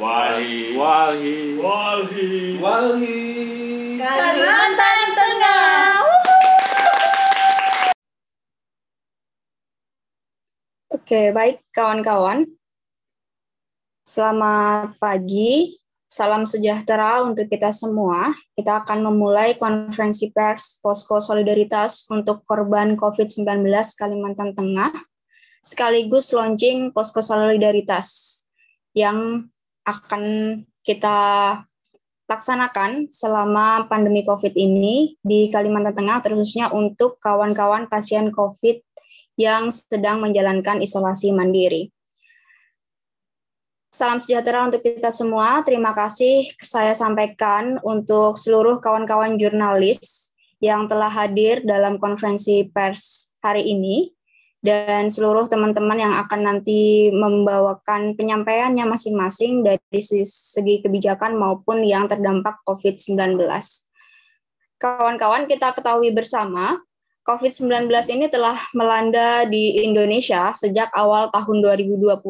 Walhi. Walhi. Walhi. Kalimantan Tengah. Oke, baik kawan-kawan. Selamat pagi. Salam sejahtera untuk kita semua. Kita akan memulai konferensi pers Posko Solidaritas untuk korban COVID-19 Kalimantan Tengah, sekaligus launching Posko Solidaritas yang akan kita laksanakan selama pandemi COVID ini di Kalimantan Tengah, terkhususnya untuk kawan-kawan pasien COVID yang sedang menjalankan isolasi mandiri. Salam sejahtera untuk kita semua. Terima kasih saya sampaikan untuk seluruh kawan-kawan jurnalis yang telah hadir dalam konferensi pers hari ini dan seluruh teman-teman yang akan nanti membawakan penyampaiannya masing-masing dari segi kebijakan maupun yang terdampak COVID-19. Kawan-kawan, kita ketahui bersama COVID-19 ini telah melanda di Indonesia sejak awal tahun 2020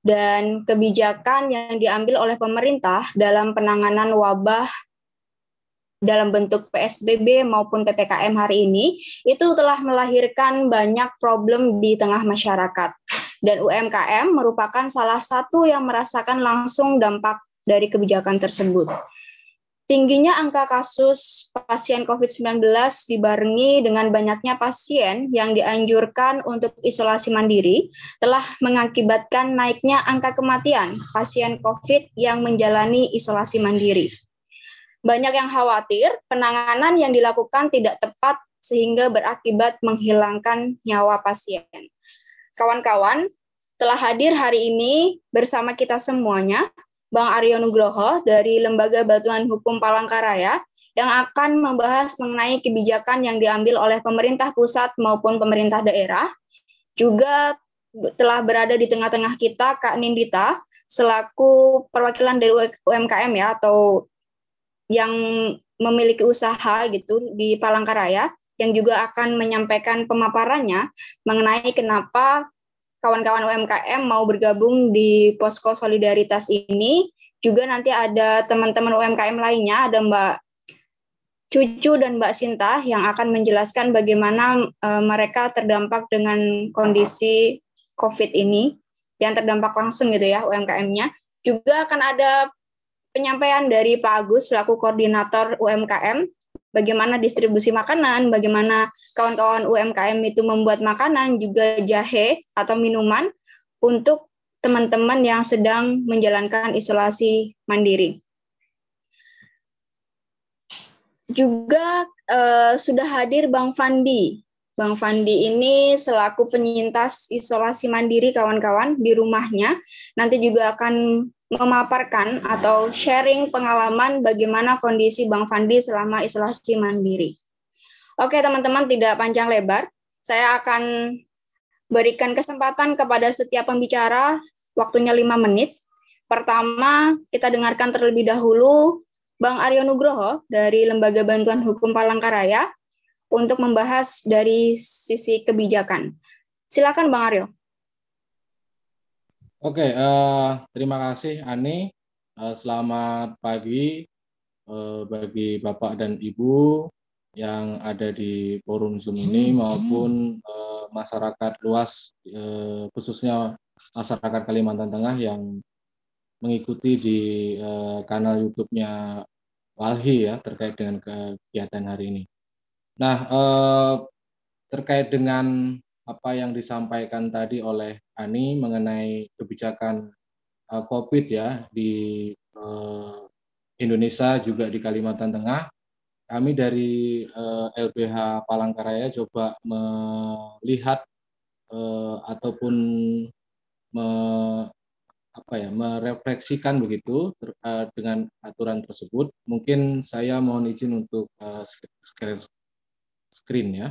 dan kebijakan yang diambil oleh pemerintah dalam penanganan wabah dalam bentuk PSBB maupun PPKM hari ini itu telah melahirkan banyak problem di tengah masyarakat. Dan UMKM merupakan salah satu yang merasakan langsung dampak dari kebijakan tersebut. Tingginya angka kasus pasien COVID-19 dibarengi dengan banyaknya pasien yang dianjurkan untuk isolasi mandiri telah mengakibatkan naiknya angka kematian pasien COVID yang menjalani isolasi mandiri. Banyak yang khawatir penanganan yang dilakukan tidak tepat sehingga berakibat menghilangkan nyawa pasien. Kawan-kawan, telah hadir hari ini bersama kita semuanya Bang Aryo Nugroho dari Lembaga Bantuan Hukum Palangkaraya yang akan membahas mengenai kebijakan yang diambil oleh pemerintah pusat maupun pemerintah daerah. Juga telah berada di tengah-tengah kita Kak Nindita selaku perwakilan dari UMKM ya atau yang memiliki usaha gitu di Palangkaraya yang juga akan menyampaikan pemaparannya mengenai kenapa kawan-kawan UMKM mau bergabung di Posko Solidaritas ini. Juga nanti ada teman-teman UMKM lainnya, ada Mbak Cucu dan Mbak Sinta yang akan menjelaskan bagaimana uh, mereka terdampak dengan kondisi COVID ini, yang terdampak langsung gitu ya UMKM-nya. Juga akan ada penyampaian dari Pak Agus selaku koordinator UMKM bagaimana distribusi makanan, bagaimana kawan-kawan UMKM itu membuat makanan, juga jahe atau minuman untuk teman-teman yang sedang menjalankan isolasi mandiri. Juga uh, sudah hadir Bang Fandi. Bang Fandi ini selaku penyintas isolasi mandiri kawan-kawan di rumahnya, nanti juga akan memaparkan atau sharing pengalaman bagaimana kondisi Bang Fandi selama isolasi mandiri. Oke teman-teman, tidak panjang lebar, saya akan berikan kesempatan kepada setiap pembicara, waktunya lima menit. Pertama, kita dengarkan terlebih dahulu Bang Aryo Nugroho dari Lembaga Bantuan Hukum Palangkaraya untuk membahas dari sisi kebijakan. Silakan Bang Aryo. Oke, uh, terima kasih Ani. Uh, selamat pagi uh, bagi Bapak dan Ibu yang ada di forum Zoom ini maupun uh, masyarakat luas, uh, khususnya masyarakat Kalimantan Tengah yang mengikuti di uh, kanal YouTube-nya Walhi ya terkait dengan kegiatan hari ini. Nah, uh, terkait dengan apa yang disampaikan tadi oleh Ani mengenai kebijakan uh, COVID ya di uh, Indonesia juga di Kalimantan Tengah. Kami dari uh, LBH Palangkaraya coba melihat ataupun me, apa ya merefleksikan begitu ter, dengan aturan tersebut. Mungkin saya mohon izin untuk screen, screen ya.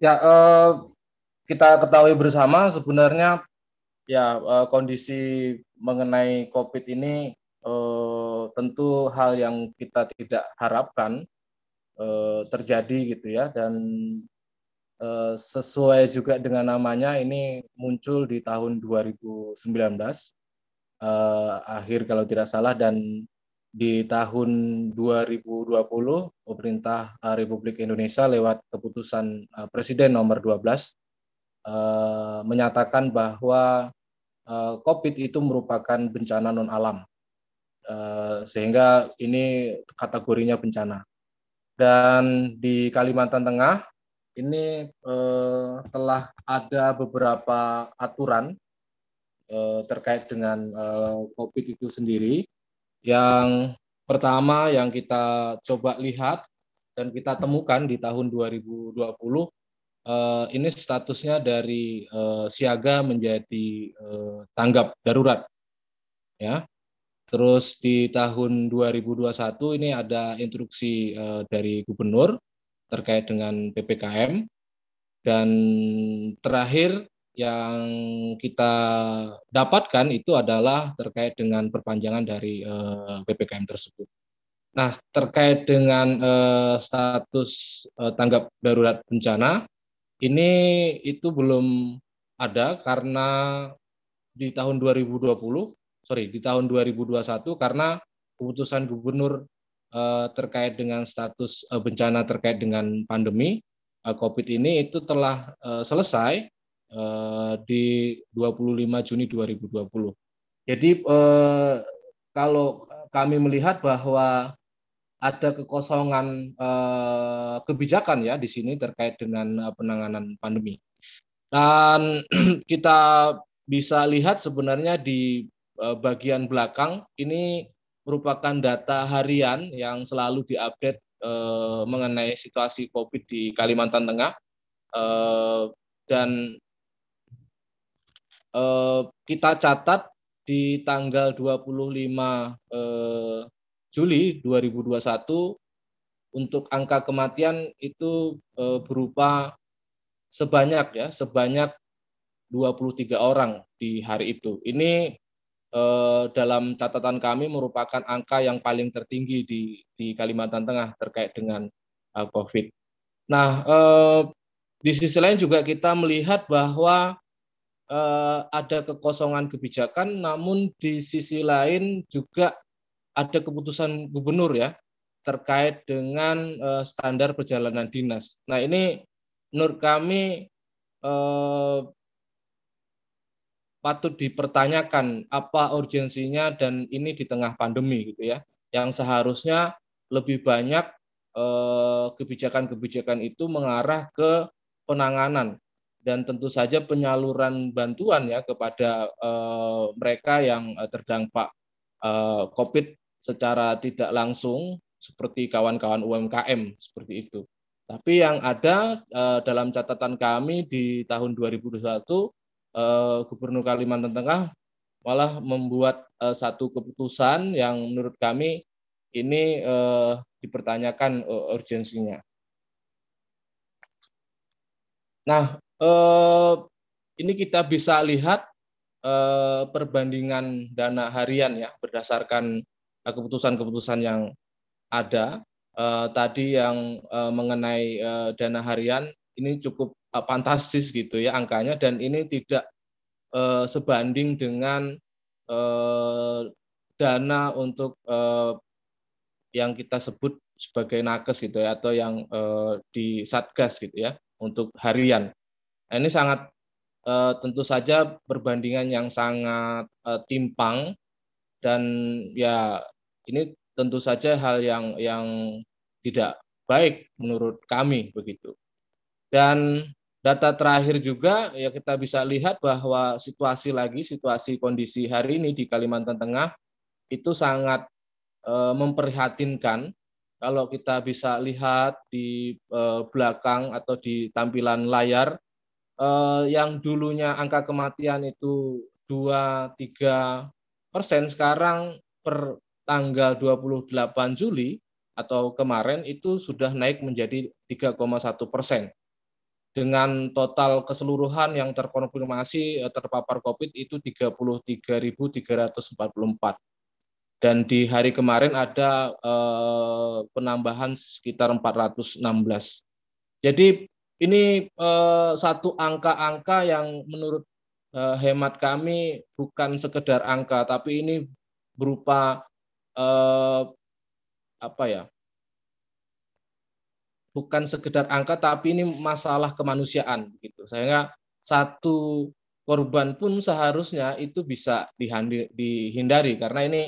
Ya, eh, kita ketahui bersama sebenarnya ya kondisi mengenai COVID ini tentu hal yang kita tidak harapkan terjadi gitu ya. Dan sesuai juga dengan namanya ini muncul di tahun 2019 akhir kalau tidak salah dan di tahun 2020 pemerintah Republik Indonesia lewat keputusan Presiden nomor 12 menyatakan bahwa COVID itu merupakan bencana non alam sehingga ini kategorinya bencana. Dan di Kalimantan Tengah ini telah ada beberapa aturan terkait dengan COVID itu sendiri yang pertama yang kita coba lihat dan kita temukan di tahun 2020 eh, ini statusnya dari eh, siaga menjadi eh, tanggap darurat. Ya. Terus di tahun 2021 ini ada instruksi dari gubernur terkait dengan PPKM dan terakhir yang kita dapatkan itu adalah terkait dengan perpanjangan dari uh, eh, PPKM tersebut. Nah, terkait dengan uh, status uh, tanggap darurat bencana, ini itu belum ada karena di tahun 2020, sorry, di tahun 2021 karena keputusan gubernur uh, terkait dengan status uh, bencana terkait dengan pandemi uh, COVID ini itu telah uh, selesai di 25 Juni 2020. Jadi eh, kalau kami melihat bahwa ada kekosongan eh, kebijakan ya di sini terkait dengan penanganan pandemi. Dan kita bisa lihat sebenarnya di bagian belakang ini merupakan data harian yang selalu diupdate mengenai situasi COVID di Kalimantan Tengah dan eh, kita catat di tanggal 25 eh, Juli 2021 untuk angka kematian itu eh, berupa sebanyak ya sebanyak 23 orang di hari itu. Ini dalam catatan kami merupakan angka yang paling tertinggi di di Kalimantan Tengah terkait dengan COVID. Nah, di sisi lain juga kita melihat bahwa ada kekosongan kebijakan, namun di sisi lain juga ada keputusan gubernur ya terkait dengan uh, standar perjalanan dinas. Nah ini menurut kami uh, patut dipertanyakan apa urgensinya dan ini di tengah pandemi gitu ya, yang seharusnya lebih banyak kebijakan-kebijakan itu mengarah ke penanganan dan tentu saja penyaluran bantuan ya kepada uh, mereka yang uh, terdampak uh, COVID secara tidak langsung seperti kawan-kawan UMKM seperti itu. Tapi yang ada uh, dalam catatan kami di tahun 2021 uh, Gubernur Kalimantan Tengah malah membuat satu keputusan yang menurut kami ini dipertanyakan urgensinya. Nah, eh, ini kita bisa lihat eh, perbandingan dana harian ya berdasarkan eh, keputusan-keputusan yang ada. Tadi yang mengenai dana harian ini cukup fantastis gitu ya angkanya dan ini tidak sebanding dengan dana untuk yang kita sebut sebagai nakes gitu ya atau yang di satgas gitu ya untuk harian. Nah, ini sangat uh, tentu saja perbandingan yang sangat uh, timpang dan ya ini tentu saja hal yang yang tidak baik menurut kami begitu. Dan data terakhir juga ya kita bisa lihat bahwa situasi lagi situasi kondisi hari ini di Kalimantan Tengah itu sangat e, memprihatinkan kalau kita bisa lihat di belakang atau di tampilan layar eh, yang dulunya angka kematian itu 2-3 persen, sekarang per tanggal 28 Juli atau kemarin itu sudah naik menjadi 3,1 persen. dengan total keseluruhan yang terkonfirmasi eh, terpapar COVID itu 33.344. Dan di hari kemarin ada eh, penambahan sekitar 416. Jadi ini eh, satu angka-angka yang menurut eh, hemat kami bukan sekedar angka, tapi ini berupa eh, apa ya bukan sekedar angka tapi ini masalah kemanusiaan gitu. Sehingga satu korban pun seharusnya itu bisa dihindari karena ini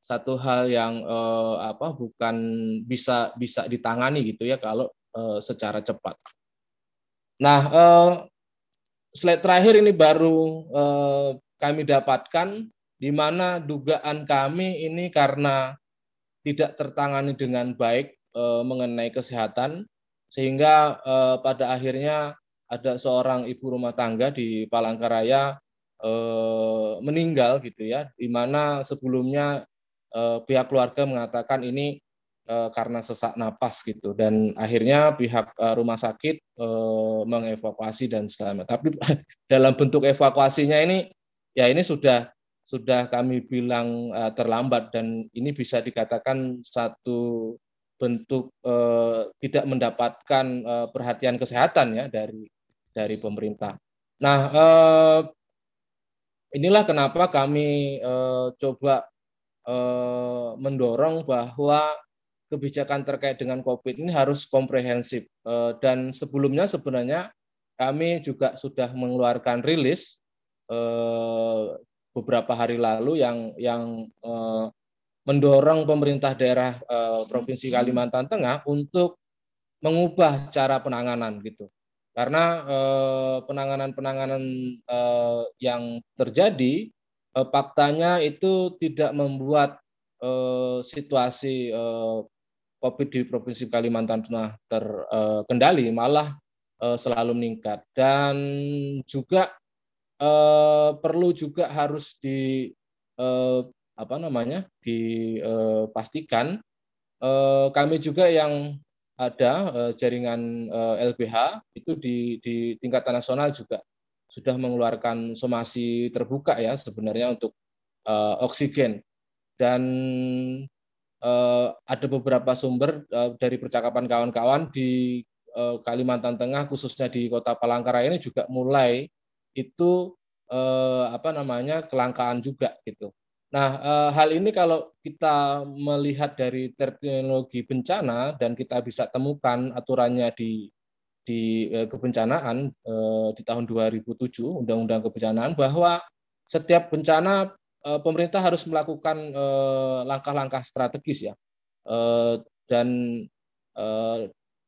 satu hal yang eh, apa bukan bisa bisa ditangani gitu ya kalau eh, secara cepat. Nah, eh, slide terakhir ini baru eh, kami dapatkan di mana dugaan kami ini karena tidak tertangani dengan baik uh, mengenai kesehatan sehingga uh, pada akhirnya ada seorang ibu rumah tangga di Palangkaraya uh, meninggal gitu ya di mana sebelumnya uh, pihak keluarga mengatakan ini karena sesak napas gitu. Dan akhirnya pihak uh, rumah sakit uh, mengevakuasi dan segala tapi dalam bentuk evakuasinya ini ya ini sudah sudah kami bilang terlambat. Dan ini bisa dikatakan satu bentuk eh, tidak mendapatkan eh, perhatian kesehatan ya dari dari pemerintah. Nah, eh, inilah kenapa kami eh, coba eh, mendorong bahwa kebijakan terkait dengan COVID ini harus komprehensif eh, dan sebelumnya sebenarnya kami juga sudah mengeluarkan rilis eh, beberapa hari lalu yang yang eh, mendorong pemerintah daerah Provinsi Kalimantan Tengah untuk mengubah cara penanganan gitu. Karena penanganan-penanganan yang terjadi faktanya itu tidak membuat situasi COVID di Provinsi Kalimantan Tengah terkendali, malah eh, selalu meningkat. Dan juga eh, perlu juga harus di eh, apa namanya dipastikan kami juga yang ada jaringan LBH itu di, di tingkatan nasional juga sudah mengeluarkan somasi terbuka ya sebenarnya untuk oksigen dan ada beberapa sumber dari percakapan kawan-kawan di Kalimantan Tengah khususnya di Kota Palangkaraya ini juga mulai itu apa namanya kelangkaan juga gitu. Nah, eh, hal ini kalau kita melihat dari teknologi bencana dan kita bisa temukan aturannya di di eh, kebencanaan eh, di tahun 2007 Undang-Undang Kebencanaan bahwa setiap bencana pemerintah harus melakukan langkah-langkah strategis ya. dan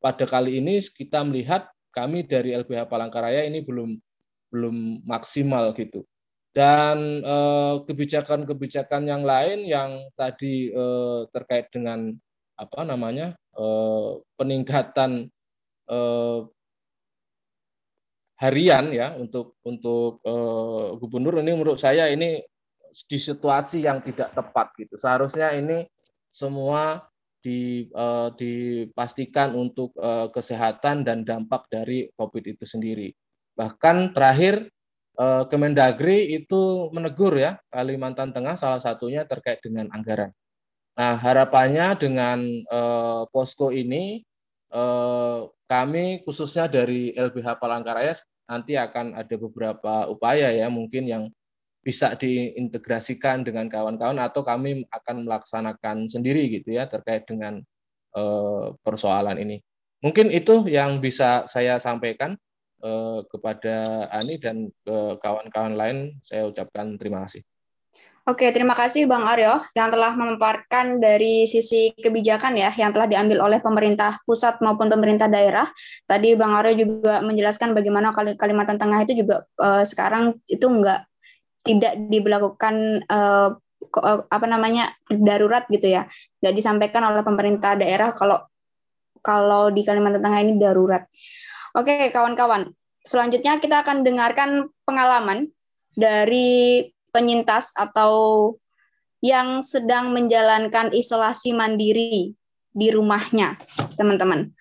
pada kali ini kita melihat kami dari LBH Palangkaraya ini belum belum maksimal gitu dan eh, kebijakan-kebijakan yang lain yang tadi eh, terkait dengan apa namanya eh, peningkatan harian ya untuk untuk gubernur ini menurut saya ini di situasi yang tidak tepat gitu seharusnya ini semua di, dipastikan untuk kesehatan dan dampak dari COVID itu sendiri bahkan terakhir Eh, Kemendagri itu menegur ya Kalimantan Tengah salah satunya terkait dengan anggaran. Nah harapannya dengan eh, posko ini kami khususnya dari LBH Palangkaraya nanti akan ada beberapa upaya ya mungkin yang bisa diintegrasikan dengan kawan-kawan atau kami akan melaksanakan sendiri gitu ya terkait dengan eh, persoalan ini. Mungkin itu yang bisa saya sampaikan. Eh, kepada Ani dan ke kawan-kawan lain saya ucapkan terima kasih. Oke, terima kasih Bang Aryo yang telah memaparkan dari sisi kebijakan ya yang telah diambil oleh pemerintah pusat maupun pemerintah daerah. Tadi Bang Aryo juga menjelaskan bagaimana Kalimantan Tengah itu juga uh, sekarang itu enggak tidak diberlakukan uh, apa namanya darurat gitu ya. Enggak disampaikan oleh pemerintah daerah kalau kalau di Kalimantan Tengah ini darurat. Oke, kawan-kawan. Selanjutnya kita akan dengarkan pengalaman dari penyintas atau yang sedang menjalankan isolasi mandiri di rumahnya, teman-teman.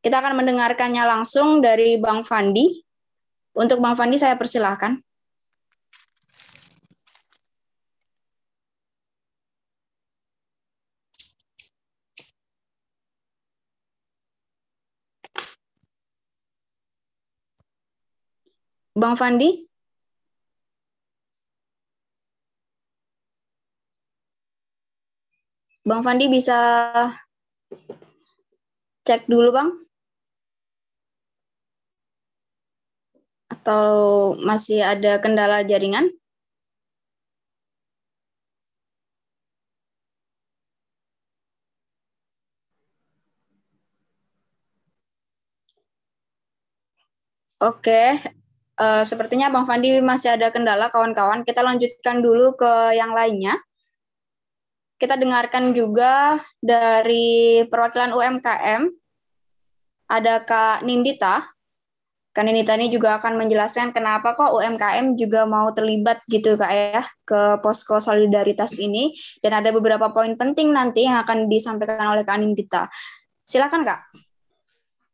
Kita akan mendengarkannya langsung dari Bang Fandi. Untuk Bang Fandi saya persilahkan. Bang Fandi? Bang Fandi bisa cek dulu, Bang? Atau masih ada kendala jaringan? Oke, uh, sepertinya Bang Fandi masih ada kendala kawan-kawan. Kita lanjutkan dulu ke yang lainnya. Kita dengarkan juga dari perwakilan UMKM, ada Kak Nindita. Kak Nindita ini juga akan menjelaskan kenapa kok UMKM juga mau terlibat gitu Kak ya ke posko solidaritas ini. Dan ada beberapa poin penting nanti yang akan disampaikan oleh Kak Nindita. Silakan Kak.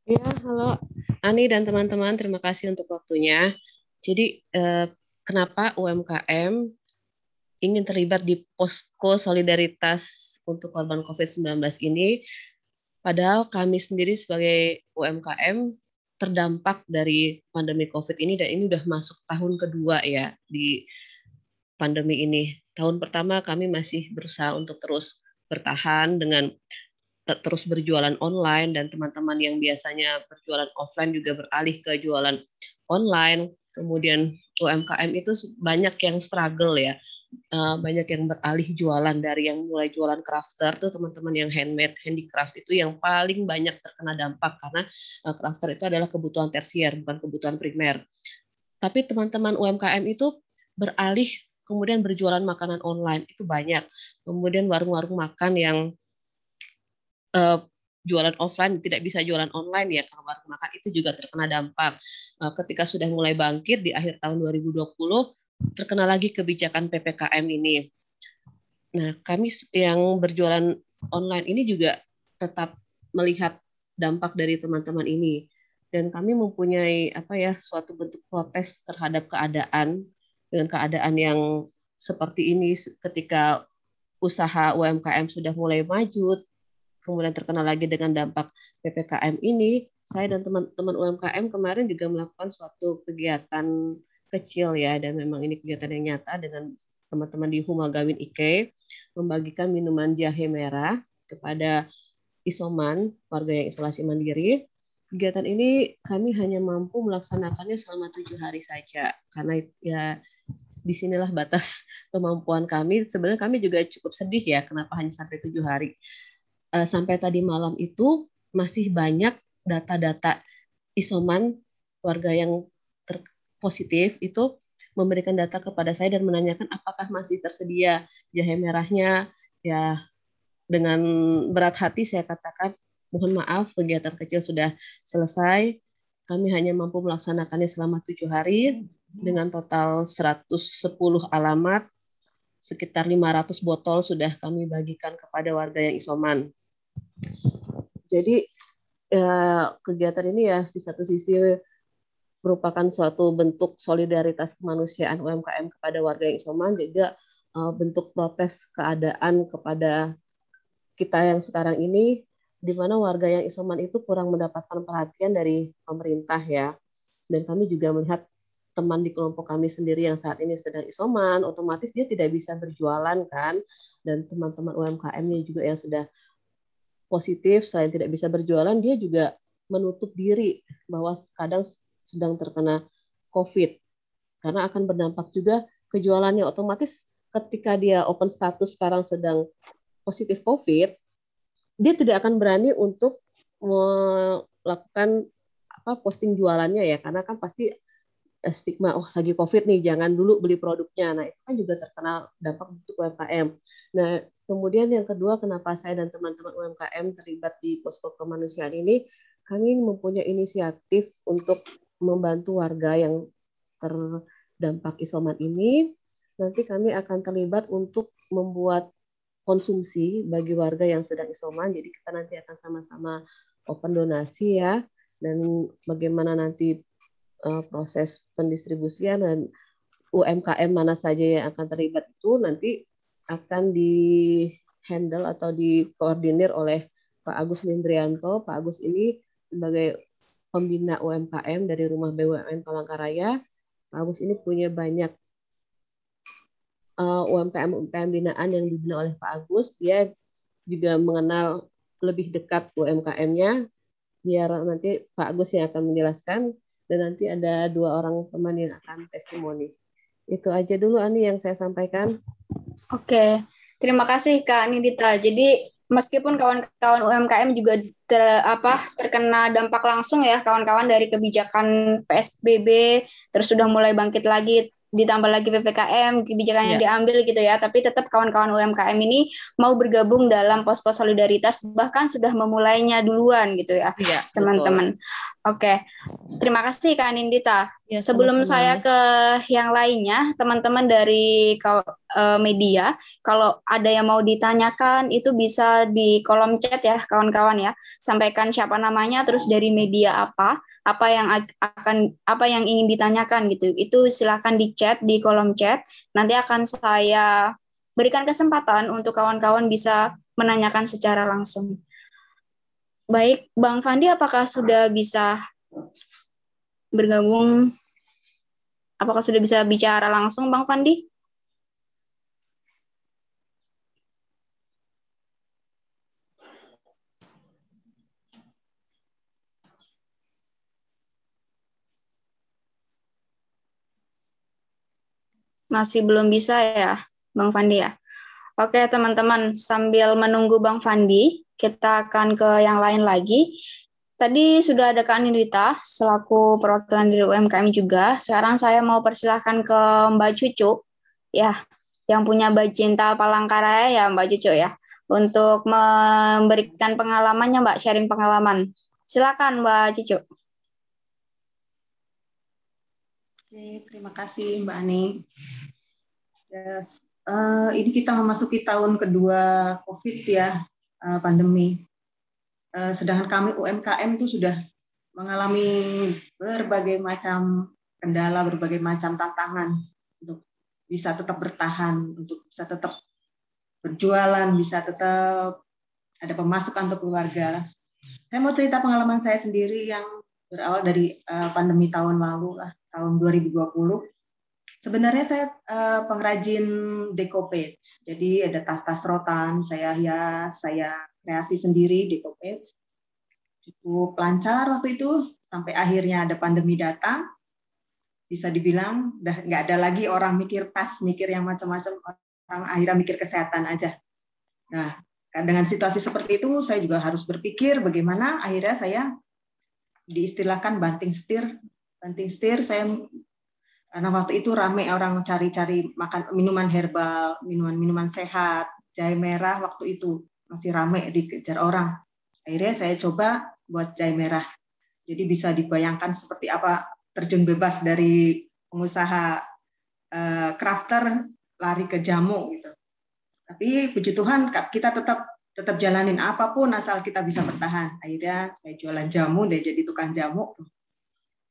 Ya, halo Ani dan teman-teman, terima kasih untuk waktunya. Jadi, eh, kenapa UMKM ingin terlibat di posko solidaritas untuk korban COVID-19 ini, padahal kami sendiri sebagai UMKM terdampak dari pandemi COVID ini dan ini sudah masuk tahun kedua ya di pandemi ini. Tahun pertama kami masih berusaha untuk terus bertahan dengan terus berjualan online dan teman-teman yang biasanya berjualan offline juga beralih ke jualan online. Kemudian UMKM itu banyak yang struggle ya uh, banyak yang beralih jualan dari yang mulai jualan crafter tuh teman-teman yang handmade handicraft itu yang paling banyak terkena dampak karena uh, crafter itu adalah kebutuhan tersier bukan kebutuhan primer. Tapi teman-teman UMKM itu beralih kemudian berjualan makanan online itu banyak. Kemudian warung-warung makan yang uh, jualan offline tidak bisa jualan online ya kalau warung makan itu juga terkena dampak. Uh, ketika sudah mulai bangkit di akhir tahun 2020 terkena lagi kebijakan PPKM ini. Nah, kami yang berjualan online ini juga tetap melihat dampak dari teman-teman ini dan kami mempunyai apa ya suatu bentuk protes terhadap keadaan dengan keadaan yang seperti ini ketika usaha UMKM sudah mulai maju kemudian terkena lagi dengan dampak PPKM ini saya dan teman-teman UMKM kemarin juga melakukan suatu kegiatan kecil ya dan memang ini kegiatan yang nyata dengan teman-teman di Huma Gawin Ike membagikan minuman jahe merah kepada isoman warga yang isolasi mandiri. Kegiatan ini kami hanya mampu melaksanakannya selama tujuh hari saja karena ya di sinilah batas kemampuan kami. Sebenarnya kami juga cukup sedih ya kenapa hanya sampai tujuh hari. Eh, sampai tadi malam itu masih banyak data-data isoman warga yang positif itu memberikan data kepada saya dan menanyakan apakah masih tersedia jahe merahnya. Ya dengan berat hati saya katakan mohon maaf kegiatan kecil sudah selesai. Kami hanya mampu melaksanakannya selama tujuh hari dengan total 110 alamat sekitar 500 botol sudah kami bagikan kepada warga yang isoman. Jadi ya, kegiatan ini ya di satu sisi merupakan suatu bentuk solidaritas kemanusiaan UMKM kepada warga yang isoman juga uh, bentuk protes keadaan kepada kita yang sekarang ini di mana warga yang isoman itu kurang mendapatkan perhatian dari pemerintah ya. Dan kami juga melihat teman di kelompok kami sendiri yang saat ini sedang isoman otomatis dia tidak bisa berjualan kan? Dan teman-teman UMKM-nya juga yang sudah positif selain tidak bisa berjualan dia juga menutup diri bahwa kadang sedang terkena COVID. Karena akan berdampak juga kejualannya. Otomatis ketika dia open status sekarang sedang positif COVID, dia tidak akan berani untuk melakukan apa posting jualannya ya. Karena kan pasti stigma oh lagi covid nih jangan dulu beli produknya. Nah itu kan juga terkena dampak untuk UMKM nah kemudian yang kedua kenapa saya dan teman-teman UMKM terlibat di posko kemanusiaan ini? Kami mempunyai inisiatif untuk membantu warga yang terdampak isoman ini, nanti kami akan terlibat untuk membuat konsumsi bagi warga yang sedang isoman. Jadi kita nanti akan sama-sama open donasi ya. Dan bagaimana nanti uh, proses pendistribusian dan UMKM mana saja yang akan terlibat itu nanti akan di handle atau dikoordinir oleh Pak Agus Lindrianto. Pak Agus ini sebagai pembina UMKM dari Rumah BUMN Palangkaraya. Pak Agus ini punya banyak uh, UMKM UMKM binaan yang dibina oleh Pak Agus. Dia juga mengenal lebih dekat UMKM-nya. Biar nanti Pak Agus yang akan menjelaskan dan nanti ada dua orang teman yang akan testimoni. Itu aja dulu Ani yang saya sampaikan. Oke, terima kasih Kak Nidita. Jadi meskipun kawan-kawan UMKM juga ter, apa terkena dampak langsung ya kawan-kawan dari kebijakan PSBB terus sudah mulai bangkit lagi ditambah lagi PPKM kebijakan yang yeah. diambil gitu ya. Tapi tetap kawan-kawan UMKM ini mau bergabung dalam posko solidaritas bahkan sudah memulainya duluan gitu ya yeah, teman-teman. Oke terima kasih Kak Nindita. Ya, sebelum teman -teman. saya ke yang lainnya teman-teman dari eh, media kalau ada yang mau ditanyakan itu bisa di kolom chat ya kawan-kawan ya. Sampaikan siapa namanya terus dari media apa apa yang akan apa yang ingin ditanyakan gitu. Itu silahkan di chat di kolom chat. Nanti akan saya berikan kesempatan untuk kawan-kawan bisa menanyakan secara langsung. Baik bang Fandi apakah sudah bisa bergabung? Apakah sudah bisa bicara langsung bang Fandi Masih belum bisa ya, Bang Fandi ya? Oke, teman-teman, sambil menunggu Bang Fandi, kita akan ke yang lain lagi. Tadi sudah ada Kak Nirita selaku perwakilan dari UMKM juga. Sekarang saya mau persilahkan ke Mbak Cucu, ya, yang punya Bacinta Palangkaraya ya Mbak Cucu ya, untuk memberikan pengalamannya Mbak, sharing pengalaman. Silakan Mbak Cucu. Oke, terima kasih Mbak Ani. Yes. Uh, ini kita memasuki tahun kedua COVID ya, uh, pandemi. Uh, sedangkan kami UMKM itu sudah mengalami berbagai macam kendala, berbagai macam tantangan untuk bisa tetap bertahan, untuk bisa tetap berjualan, bisa tetap ada pemasukan untuk keluarga. Saya mau cerita pengalaman saya sendiri yang berawal dari uh, pandemi tahun lalu lah tahun 2020. Sebenarnya saya uh, pengrajin decoupage. Jadi ada tas-tas rotan, saya hias, saya kreasi sendiri decoupage. Cukup lancar waktu itu sampai akhirnya ada pandemi datang. Bisa dibilang udah nggak ada lagi orang mikir tas, mikir yang macam-macam. Orang akhirnya mikir kesehatan aja. Nah, dengan situasi seperti itu saya juga harus berpikir bagaimana akhirnya saya diistilahkan banting setir banting setir saya karena waktu itu rame orang cari-cari makan minuman herbal, minuman-minuman sehat, jahe merah waktu itu masih rame dikejar orang. Akhirnya saya coba buat jahe merah. Jadi bisa dibayangkan seperti apa terjun bebas dari pengusaha uh, crafter lari ke jamu gitu. Tapi puji Tuhan kita tetap tetap jalanin apa pun asal kita bisa bertahan. Akhirnya saya jualan jamu dan jadi tukang jamu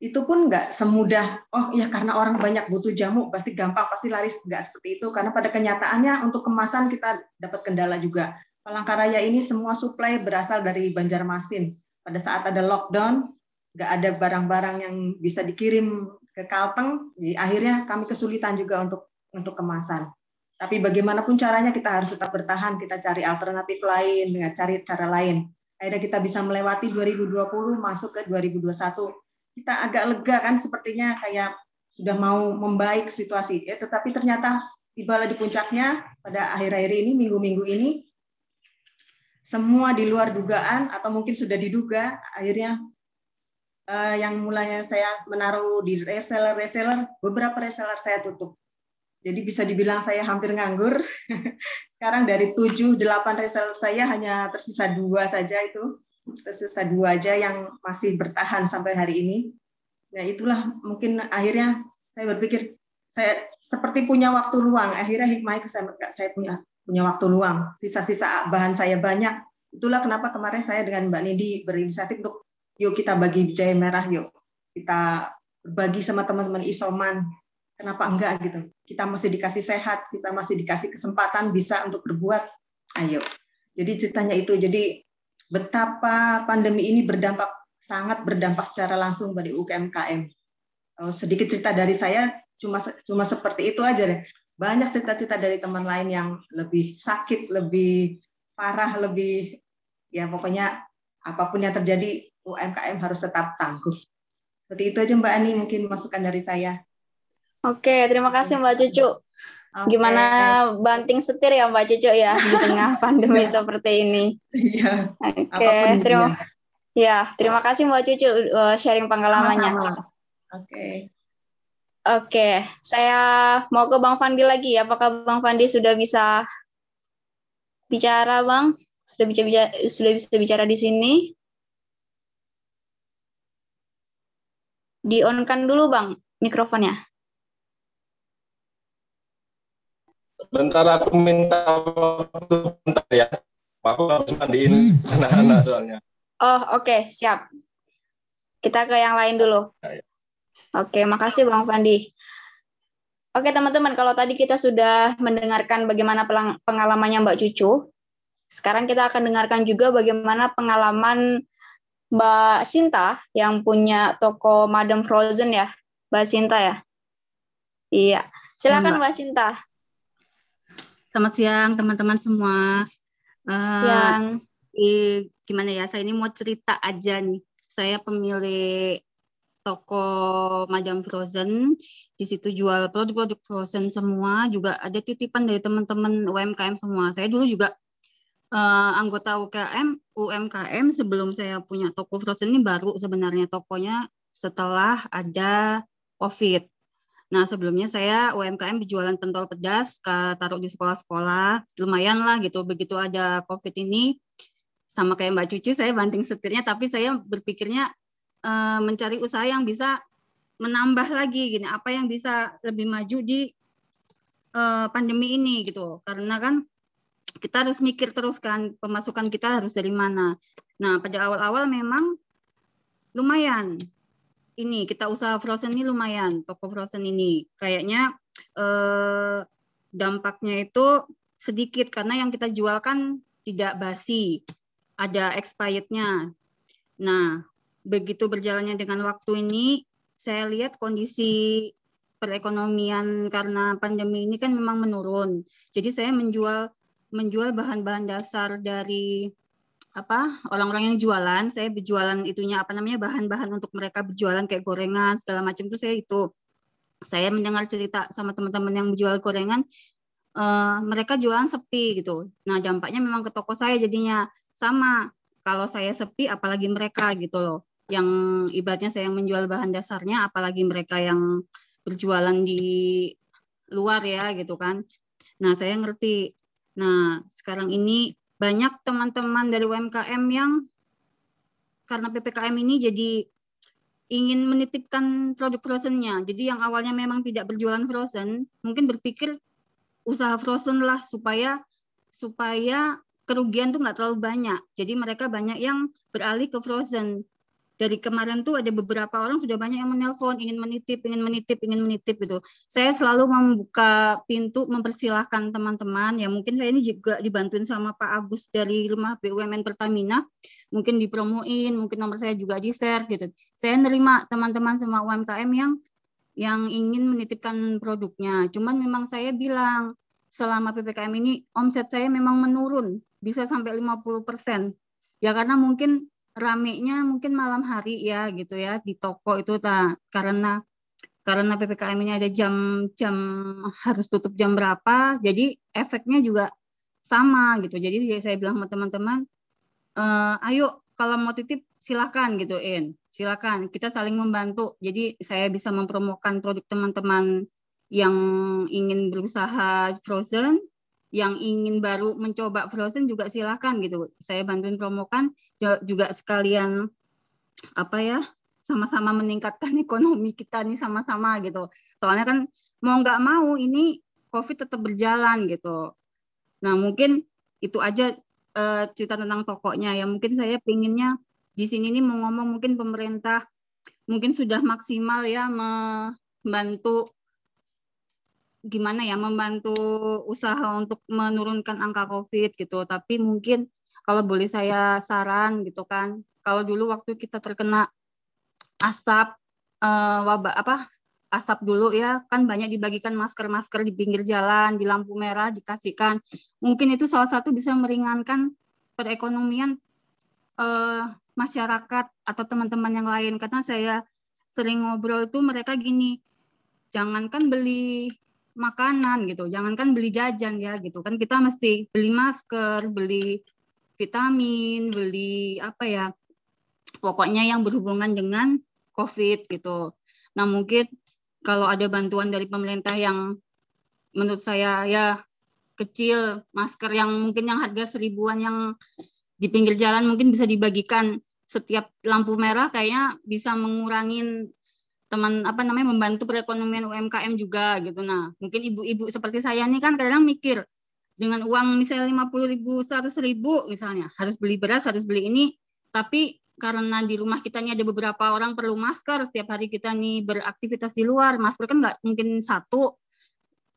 itu pun nggak semudah oh ya karena orang banyak butuh jamu pasti gampang pasti laris. Nggak seperti itu karena pada kenyataannya untuk kemasan kita dapat kendala juga. Palangkaraya ini semua suplai berasal dari Banjarmasin. Pada saat ada lockdown nggak ada barang-barang yang bisa dikirim ke Kalteng jadi akhirnya kami kesulitan juga untuk untuk kemasan. Tapi bagaimanapun caranya kita harus tetap bertahan kita cari alternatif lain dengan cari cara lain. Akhirnya kita bisa melewati 2020 masuk ke 2021 kita agak lega kan sepertinya kayak sudah mau membaik situasi ya tetapi ternyata tiba di puncaknya pada akhir-akhir ini minggu-minggu ini semua di luar dugaan atau mungkin sudah diduga akhirnya uh, yang mulanya saya menaruh di reseller reseller beberapa reseller saya tutup. Jadi bisa dibilang saya hampir nganggur. Sekarang dari 7 8 reseller saya hanya tersisa dua saja itu tersisa dua aja yang masih bertahan sampai hari ini. Ya itulah mungkin akhirnya saya berpikir saya seperti punya waktu luang. Akhirnya hikmah itu saya, saya punya punya waktu luang. Sisa-sisa bahan saya banyak. Itulah kenapa kemarin saya dengan Mbak Nindi berinisiatif untuk yuk kita bagi jahe merah yuk. Kita berbagi sama teman-teman isoman. Kenapa enggak gitu? Kita masih dikasih sehat, kita masih dikasih kesempatan bisa untuk berbuat. Ayo. Jadi ceritanya itu. Jadi betapa pandemi ini berdampak sangat berdampak secara langsung bagi UMKM. Oh, sedikit cerita dari saya cuma cuma seperti itu aja deh. Banyak cerita-cerita dari teman lain yang lebih sakit, lebih parah, lebih ya pokoknya apa pun yang terjadi UMKM harus tetap tangguh. Seperti itu aja Mbak Ani mungkin masukan dari saya. Oke, terima kasih Mbak Cucu. Okay. Gimana banting setir ya Mbak Cucu ya di tengah pandemi ya. seperti ini. Iya. Oke, terima Ya, terima kasih Mbak Cucu uh, sharing pengalamannya. Oke. Okay. Oke, saya mau ke Bang Fandi lagi. Apakah Bang Fandi sudah bisa bicara, Bang? Sudah bisa bicara, sudah bisa bicara di sini? Di-on-kan dulu, Bang, mikrofonnya. Bentar aku minta waktu bentar ya. Aku harus mandiin anak-anak soalnya. Oh, oke, okay, siap. Kita ke yang lain dulu. Ya, ya. Oke, makasih Bang Fandi. Oke teman-teman, kalau tadi kita sudah mendengarkan bagaimana pengalamannya Mbak Cucu, sekarang kita akan dengarkan juga bagaimana pengalaman Mbak Sinta yang punya toko Madam Frozen ya, Mbak Sinta ya. Iya, silakan Mbak, Mbak Sinta. Selamat siang teman-teman semua. Uh, siang. Eh, gimana ya, saya ini mau cerita aja nih. Saya pemilik toko Madam Frozen. Di situ jual produk-produk frozen semua. Juga ada titipan dari teman-teman UMKM semua. Saya dulu juga uh, anggota UKM, UMKM sebelum saya punya toko frozen ini baru sebenarnya tokonya setelah ada COVID. Nah, sebelumnya saya UMKM berjualan pentol pedas, taruh di sekolah-sekolah. Lumayan lah gitu. Begitu ada COVID ini, sama kayak Mbak Cucu, saya banting setirnya, tapi saya berpikirnya uh, mencari usaha yang bisa menambah lagi gini apa yang bisa lebih maju di uh, pandemi ini gitu karena kan kita harus mikir terus kan pemasukan kita harus dari mana nah pada awal-awal memang lumayan ini kita usaha frozen ini lumayan toko frozen ini kayaknya eh, dampaknya itu sedikit karena yang kita jual kan tidak basi ada expirednya nah begitu berjalannya dengan waktu ini, saya lihat kondisi perekonomian karena pandemi ini kan memang menurun. Jadi saya menjual menjual bahan-bahan dasar dari apa orang-orang yang jualan, saya berjualan itunya apa namanya bahan-bahan untuk mereka berjualan kayak gorengan segala macam itu saya itu. Saya mendengar cerita sama teman-teman yang menjual gorengan, uh, mereka jualan sepi gitu. Nah dampaknya memang ke toko saya jadinya sama. Kalau saya sepi, apalagi mereka gitu loh yang ibaratnya saya yang menjual bahan dasarnya apalagi mereka yang berjualan di luar ya gitu kan. Nah, saya ngerti. Nah, sekarang ini banyak teman-teman dari UMKM yang karena PPKM ini jadi ingin menitipkan produk frozennya. Jadi yang awalnya memang tidak berjualan frozen, mungkin berpikir usaha frozen lah supaya supaya kerugian tuh nggak terlalu banyak. Jadi mereka banyak yang beralih ke frozen dari kemarin tuh ada beberapa orang sudah banyak yang menelpon ingin menitip, ingin menitip, ingin menitip gitu. Saya selalu membuka pintu mempersilahkan teman-teman ya mungkin saya ini juga dibantuin sama Pak Agus dari rumah BUMN Pertamina mungkin dipromoin, mungkin nomor saya juga di share gitu. Saya nerima teman-teman semua UMKM yang yang ingin menitipkan produknya. Cuman memang saya bilang selama PPKM ini omset saya memang menurun bisa sampai 50%. Ya karena mungkin ramenya mungkin malam hari ya gitu ya di toko itu tak karena karena ppkm ini ada jam jam harus tutup jam berapa jadi efeknya juga sama gitu. Jadi saya bilang sama teman-teman e, ayo kalau mau titip silahkan gitu in silahkan kita saling membantu. Jadi saya bisa mempromokan produk teman-teman yang ingin berusaha frozen yang ingin baru mencoba frozen juga silahkan gitu. Saya bantuin promokan juga sekalian apa ya sama-sama meningkatkan ekonomi kita nih sama-sama gitu. Soalnya kan mau nggak mau ini COVID tetap berjalan gitu. Nah mungkin itu aja uh, cerita tentang tokonya ya. Mungkin saya pinginnya di sini nih mau ngomong mungkin pemerintah mungkin sudah maksimal ya membantu gimana ya membantu usaha untuk menurunkan angka COVID gitu. Tapi mungkin kalau boleh saya saran gitu kan, kalau dulu waktu kita terkena asap uh, wabah apa asap dulu ya kan banyak dibagikan masker-masker di pinggir jalan di lampu merah dikasihkan mungkin itu salah satu bisa meringankan perekonomian uh, masyarakat atau teman-teman yang lain karena saya sering ngobrol itu mereka gini jangankan beli makanan gitu. Jangankan beli jajan ya gitu. Kan kita mesti beli masker beli vitamin beli apa ya pokoknya yang berhubungan dengan covid gitu. Nah mungkin kalau ada bantuan dari pemerintah yang menurut saya ya kecil masker yang mungkin yang harga seribuan yang di pinggir jalan mungkin bisa dibagikan setiap lampu merah kayaknya bisa mengurangi teman apa namanya membantu perekonomian UMKM juga gitu. Nah, mungkin ibu-ibu seperti saya ini kan kadang mikir dengan uang misalnya lima puluh ribu, seratus ribu misalnya harus beli beras, harus beli ini, tapi karena di rumah kita ini ada beberapa orang perlu masker setiap hari kita nih beraktivitas di luar, masker kan nggak mungkin satu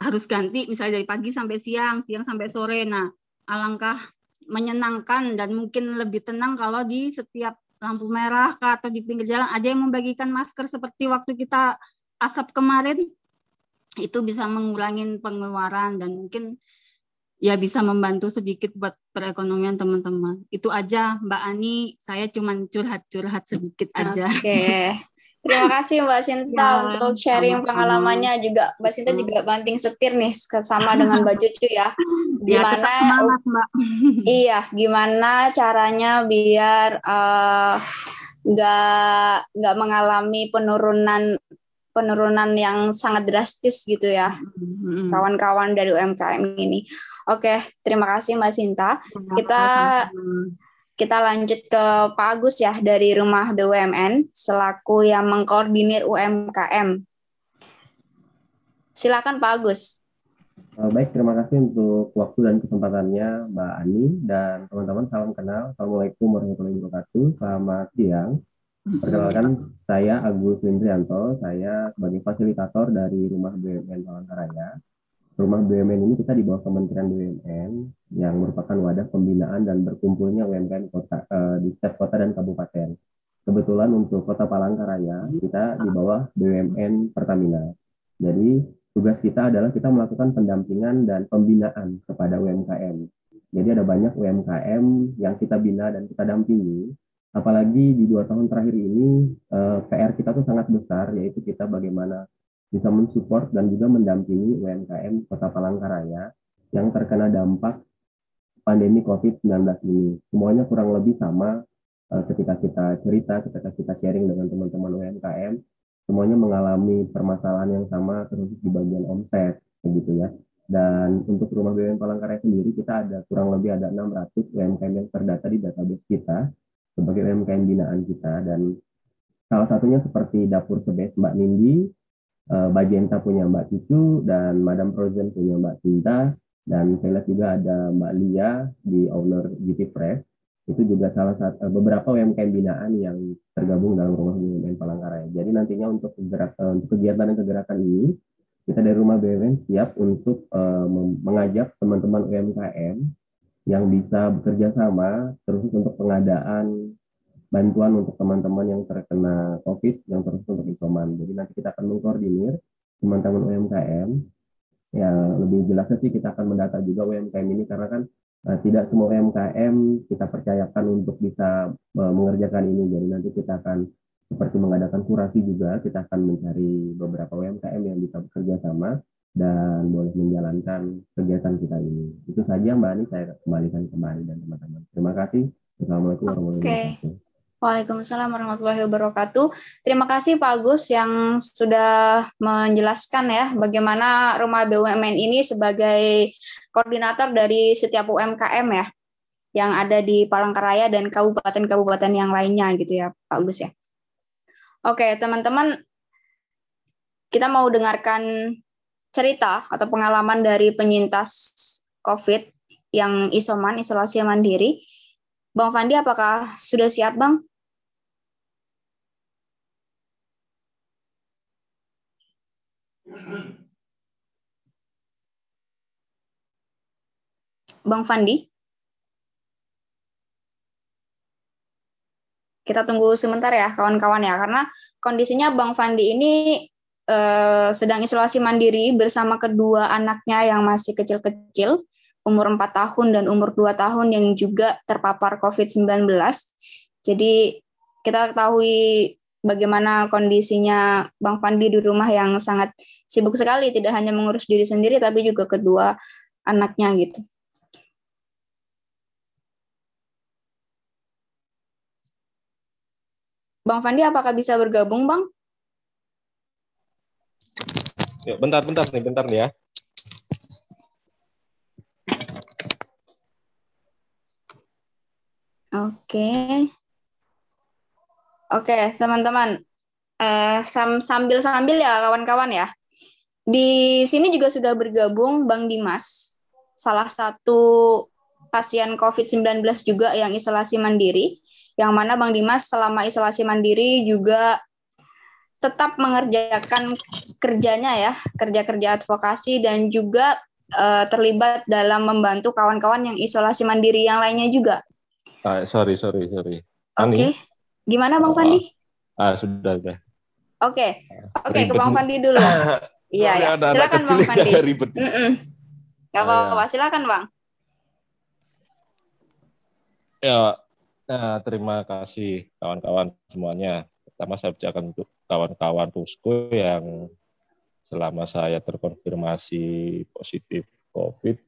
harus ganti misalnya dari pagi sampai siang, siang sampai sore. Nah, alangkah menyenangkan dan mungkin lebih tenang kalau di setiap lampu merah kah, atau di pinggir jalan ada yang membagikan masker seperti waktu kita asap kemarin itu bisa mengurangi pengeluaran dan mungkin ya bisa membantu sedikit buat perekonomian teman-teman. Itu aja Mbak Ani, saya cuma curhat-curhat sedikit aja. Oke. Okay. Terima kasih Mbak Sinta ya, untuk sharing pengalamannya juga. Mbak Sinta hmm. juga banting setir nih sama dengan Mbak Cucu ya. ya gimana ya, semangat, Mbak. Iya, gimana caranya biar uh, nggak nggak mengalami penurunan penurunan yang sangat drastis gitu ya. Hmm. Kawan-kawan dari UMKM ini. Oke, terima kasih Mbak Sinta. Kita kita lanjut ke Pak Agus ya dari Rumah BUMN selaku yang mengkoordinir UMKM. Silakan Pak Agus. Eh, baik, terima kasih untuk waktu dan kesempatannya Mbak Ani dan teman-teman salam kenal. Assalamualaikum warahmatullahi wabarakatuh. Selamat siang. Perkenalkan, saya Agus Lindrianto. Saya sebagai fasilitator dari Rumah BUMN Palangkaraya rumah BUMN ini kita di bawah Kementerian BUMN yang merupakan wadah pembinaan dan berkumpulnya UMKM kota uh, di setiap kota dan kabupaten. Kebetulan untuk Kota Palangkaraya kita di bawah BUMN Pertamina. Jadi tugas kita adalah kita melakukan pendampingan dan pembinaan kepada UMKM. Jadi ada banyak UMKM yang kita bina dan kita dampingi. Apalagi di dua tahun terakhir ini eh, PR kita tuh sangat besar, yaitu kita bagaimana bisa mensupport dan juga mendampingi UMKM Kota Palangkaraya yang terkena dampak pandemi COVID-19 ini. Semuanya kurang lebih sama uh, ketika kita cerita, ketika kita sharing dengan teman-teman UMKM, semuanya mengalami permasalahan yang sama terus di bagian omset, begitu ya. Dan untuk rumah BUMN Palangkaraya sendiri kita ada kurang lebih ada 600 UMKM yang terdata di database kita sebagai UMKM binaan kita dan salah satunya seperti Dapur Sebes Mbak Nindi, uh, Bajenta punya Mbak Cucu dan Madam Frozen punya Mbak Cinta dan saya lihat juga ada Mbak Lia di owner GT Fresh itu juga salah satu uh, beberapa UMKM binaan yang tergabung dalam rumah BUMN Palangkaraya. Jadi nantinya untuk uh, untuk kegiatan dan kegerakan ini kita dari rumah BUMN siap untuk uh, mengajak teman-teman UMKM yang bisa bekerja sama terus untuk pengadaan bantuan untuk teman-teman yang terkena COVID yang terus untuk isoman. Jadi nanti kita akan mengkoordinir teman-teman UMKM. Ya lebih jelasnya sih kita akan mendata juga UMKM ini karena kan uh, tidak semua UMKM kita percayakan untuk bisa uh, mengerjakan ini. Jadi nanti kita akan seperti mengadakan kurasi juga, kita akan mencari beberapa UMKM yang bisa bekerja sama dan boleh menjalankan kegiatan kita ini. Itu saja Mbak Ani, saya kembalikan kembali dan teman-teman. Terima kasih. Assalamualaikum warahmatullahi wabarakatuh. Okay. Waalaikumsalam warahmatullahi wabarakatuh. Terima kasih Pak Agus yang sudah menjelaskan ya bagaimana Rumah BUMN ini sebagai koordinator dari setiap UMKM ya yang ada di Palangkaraya dan kabupaten-kabupaten yang lainnya gitu ya Pak Agus ya. Oke, teman-teman kita mau dengarkan cerita atau pengalaman dari penyintas COVID yang isoman, isolasi mandiri. Bang Fandi, apakah sudah siap, Bang? Bang Fandi? Kita tunggu sebentar ya, kawan-kawan ya, karena kondisinya Bang Fandi ini eh, sedang isolasi mandiri bersama kedua anaknya yang masih kecil-kecil, umur 4 tahun dan umur 2 tahun yang juga terpapar COVID-19. Jadi kita ketahui bagaimana kondisinya Bang Fandi di rumah yang sangat sibuk sekali, tidak hanya mengurus diri sendiri, tapi juga kedua anaknya gitu. Bang Fandi, apakah bisa bergabung, Bang? Ya, bentar, bentar nih, bentar nih ya. Oke. Oke, teman-teman. Uh, sambil-sambil ya, kawan-kawan ya. Di sini juga sudah bergabung Bang Dimas, salah satu pasien COVID-19 juga yang isolasi mandiri yang mana Bang Dimas selama isolasi mandiri juga tetap mengerjakan kerjanya ya, kerja-kerja advokasi dan juga uh, terlibat dalam membantu kawan-kawan yang isolasi mandiri yang lainnya juga. Uh, sorry, sorry, sorry. Oke. Okay. Gimana Bang uh, Fandi? Ah, uh, sudah, sudah. Oke. Okay. Oke, okay, ke Bang Fandi dulu. Iya, ya. Silakan Bang Fandi. Ribet. Mm -mm. Gak apa-apa, silakan Bang. Ya, Nah, terima kasih kawan-kawan semuanya. Pertama saya ucapkan untuk kawan-kawan Pusko yang selama saya terkonfirmasi positif COVID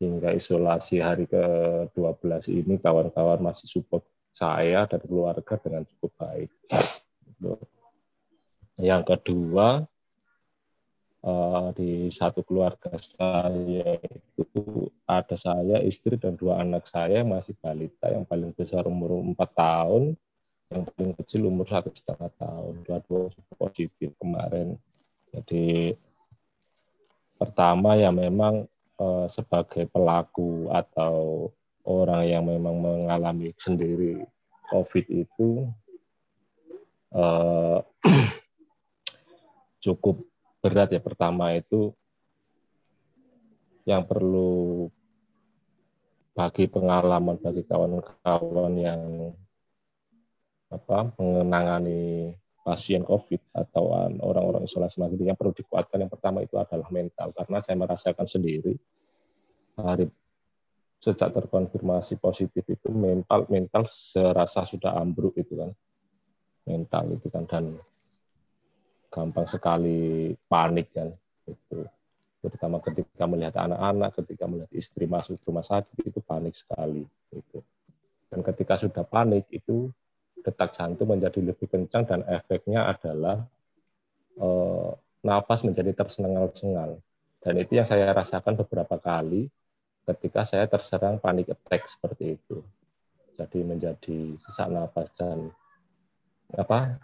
hingga isolasi hari ke-12 ini kawan-kawan masih support saya dan keluarga dengan cukup baik. Yang kedua, uh, di satu keluarga saya itu ada saya, istri dan dua anak saya masih balita, yang paling besar umur empat tahun, yang paling kecil umur satu setengah tahun, dua-dua positif kemarin. Jadi pertama ya memang uh, sebagai pelaku atau orang yang memang mengalami sendiri COVID itu uh, cukup berat ya pertama itu yang perlu bagi pengalaman bagi kawan-kawan yang apa mengenangani pasien COVID atau orang-orang isolasi mandiri yang perlu dikuatkan yang pertama itu adalah mental. Karena saya merasakan sendiri hari sejak terkonfirmasi positif itu mental mental serasa sudah ambruk itu kan. Mental itu kan dan gampang sekali panik kan itu terutama ketika melihat anak-anak ketika melihat istri masuk rumah sakit itu panik sekali itu dan ketika sudah panik itu detak jantung menjadi lebih kencang dan efeknya adalah eh, nafas menjadi tersengal-sengal. Dan itu yang saya rasakan beberapa kali ketika saya terserang panik attack seperti itu. Jadi menjadi sesak nafas dan apa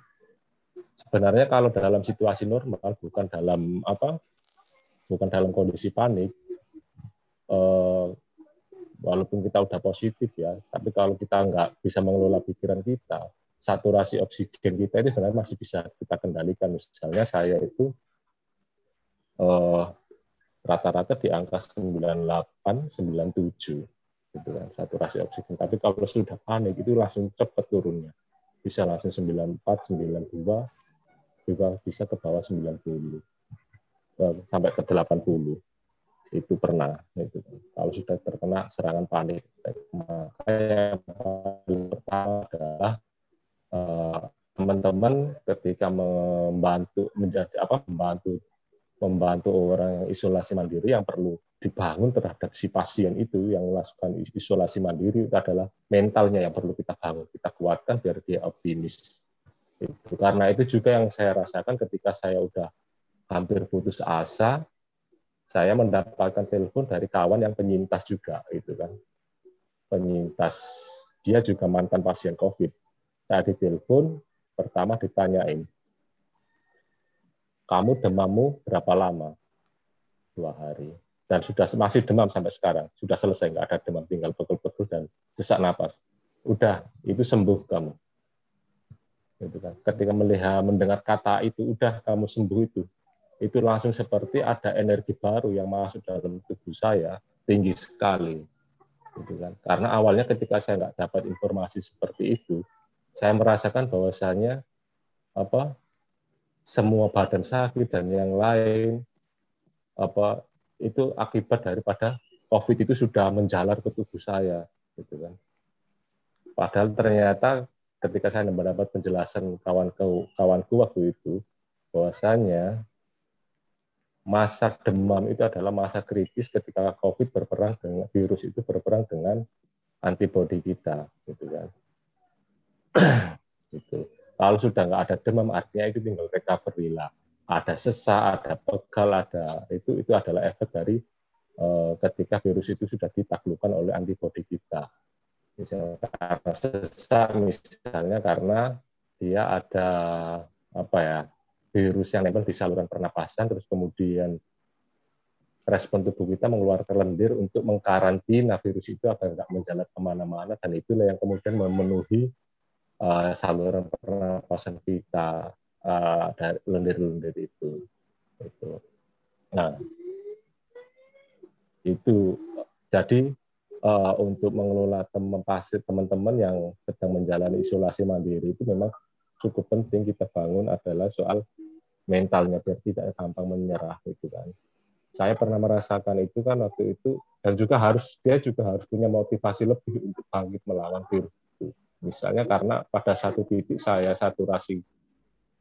sebenarnya kalau dalam situasi normal bukan dalam apa bukan dalam kondisi panik eh, walaupun kita udah positif ya tapi kalau kita nggak bisa mengelola pikiran kita saturasi oksigen kita ini sebenarnya masih bisa kita kendalikan. Misalnya saya itu eh, rata-rata di angka 98 97 gitu kan saturasi oksigen. Tapi kalau sudah panik itu langsung cepat turunnya. Bisa langsung 94 92 juga bisa ke bawah 90 sampai ke 80 itu pernah itu kalau sudah terkena serangan panik maka yang paling pertama adalah eh, teman-teman ketika membantu menjadi apa membantu membantu orang yang isolasi mandiri yang perlu dibangun terhadap si pasien itu yang melakukan isolasi mandiri itu adalah mentalnya yang perlu kita bangun kita kuatkan biar dia optimis itu karena itu juga yang saya rasakan ketika saya udah hampir putus asa, saya mendapatkan telepon dari kawan yang penyintas juga, itu kan. Penyintas, dia juga mantan pasien COVID. Saya ditelepon, pertama ditanyain, kamu demammu berapa lama? Dua hari. dan sudah masih demam sampai sekarang sudah selesai nggak ada demam tinggal pegel-pegel dan sesak napas udah itu sembuh kamu gitu kan. Ketika melihat mendengar kata itu udah kamu sembuh itu. Itu langsung seperti ada energi baru yang masuk dalam tubuh saya tinggi sekali. Gitu kan. Karena awalnya ketika saya nggak dapat informasi seperti itu saya merasakan bahwasanya apa semua badan sakit dan yang lain apa itu akibat daripada COVID itu sudah menjalar ke tubuh saya. Gitu kan. Padahal ternyata ketika saya mendapat penjelasan kawanku kawanku waktu itu bahwasanya masa demam itu adalah masa kritis ketika COVID berperang dengan virus itu berperang dengan antibodi kita, gitu kan. gitu. Kalau sudah nggak ada demam, artinya itu tinggal recovery lah. Ada sesak, ada pegal, ada itu itu adalah efek dari uh, ketika virus itu sudah ditaklukkan oleh antibodi kita misalnya karena sesak misalnya karena dia ada apa ya virus yang nempel di saluran pernapasan terus kemudian respon tubuh kita mengeluarkan lendir untuk mengkarantina virus itu agar tidak menjalar ke mana-mana dan itulah yang kemudian memenuhi uh, saluran pernapasan kita uh, dari lendir-lendir itu. itu. Nah, itu jadi uh, untuk mengelola teman pasir teman-teman yang sedang menjalani isolasi mandiri itu memang cukup penting kita bangun adalah soal mentalnya biar tidak gampang menyerah itu kan. Saya pernah merasakan itu kan waktu itu dan juga harus dia juga harus punya motivasi lebih untuk bangkit melawan virus itu. Misalnya karena pada satu titik saya saturasi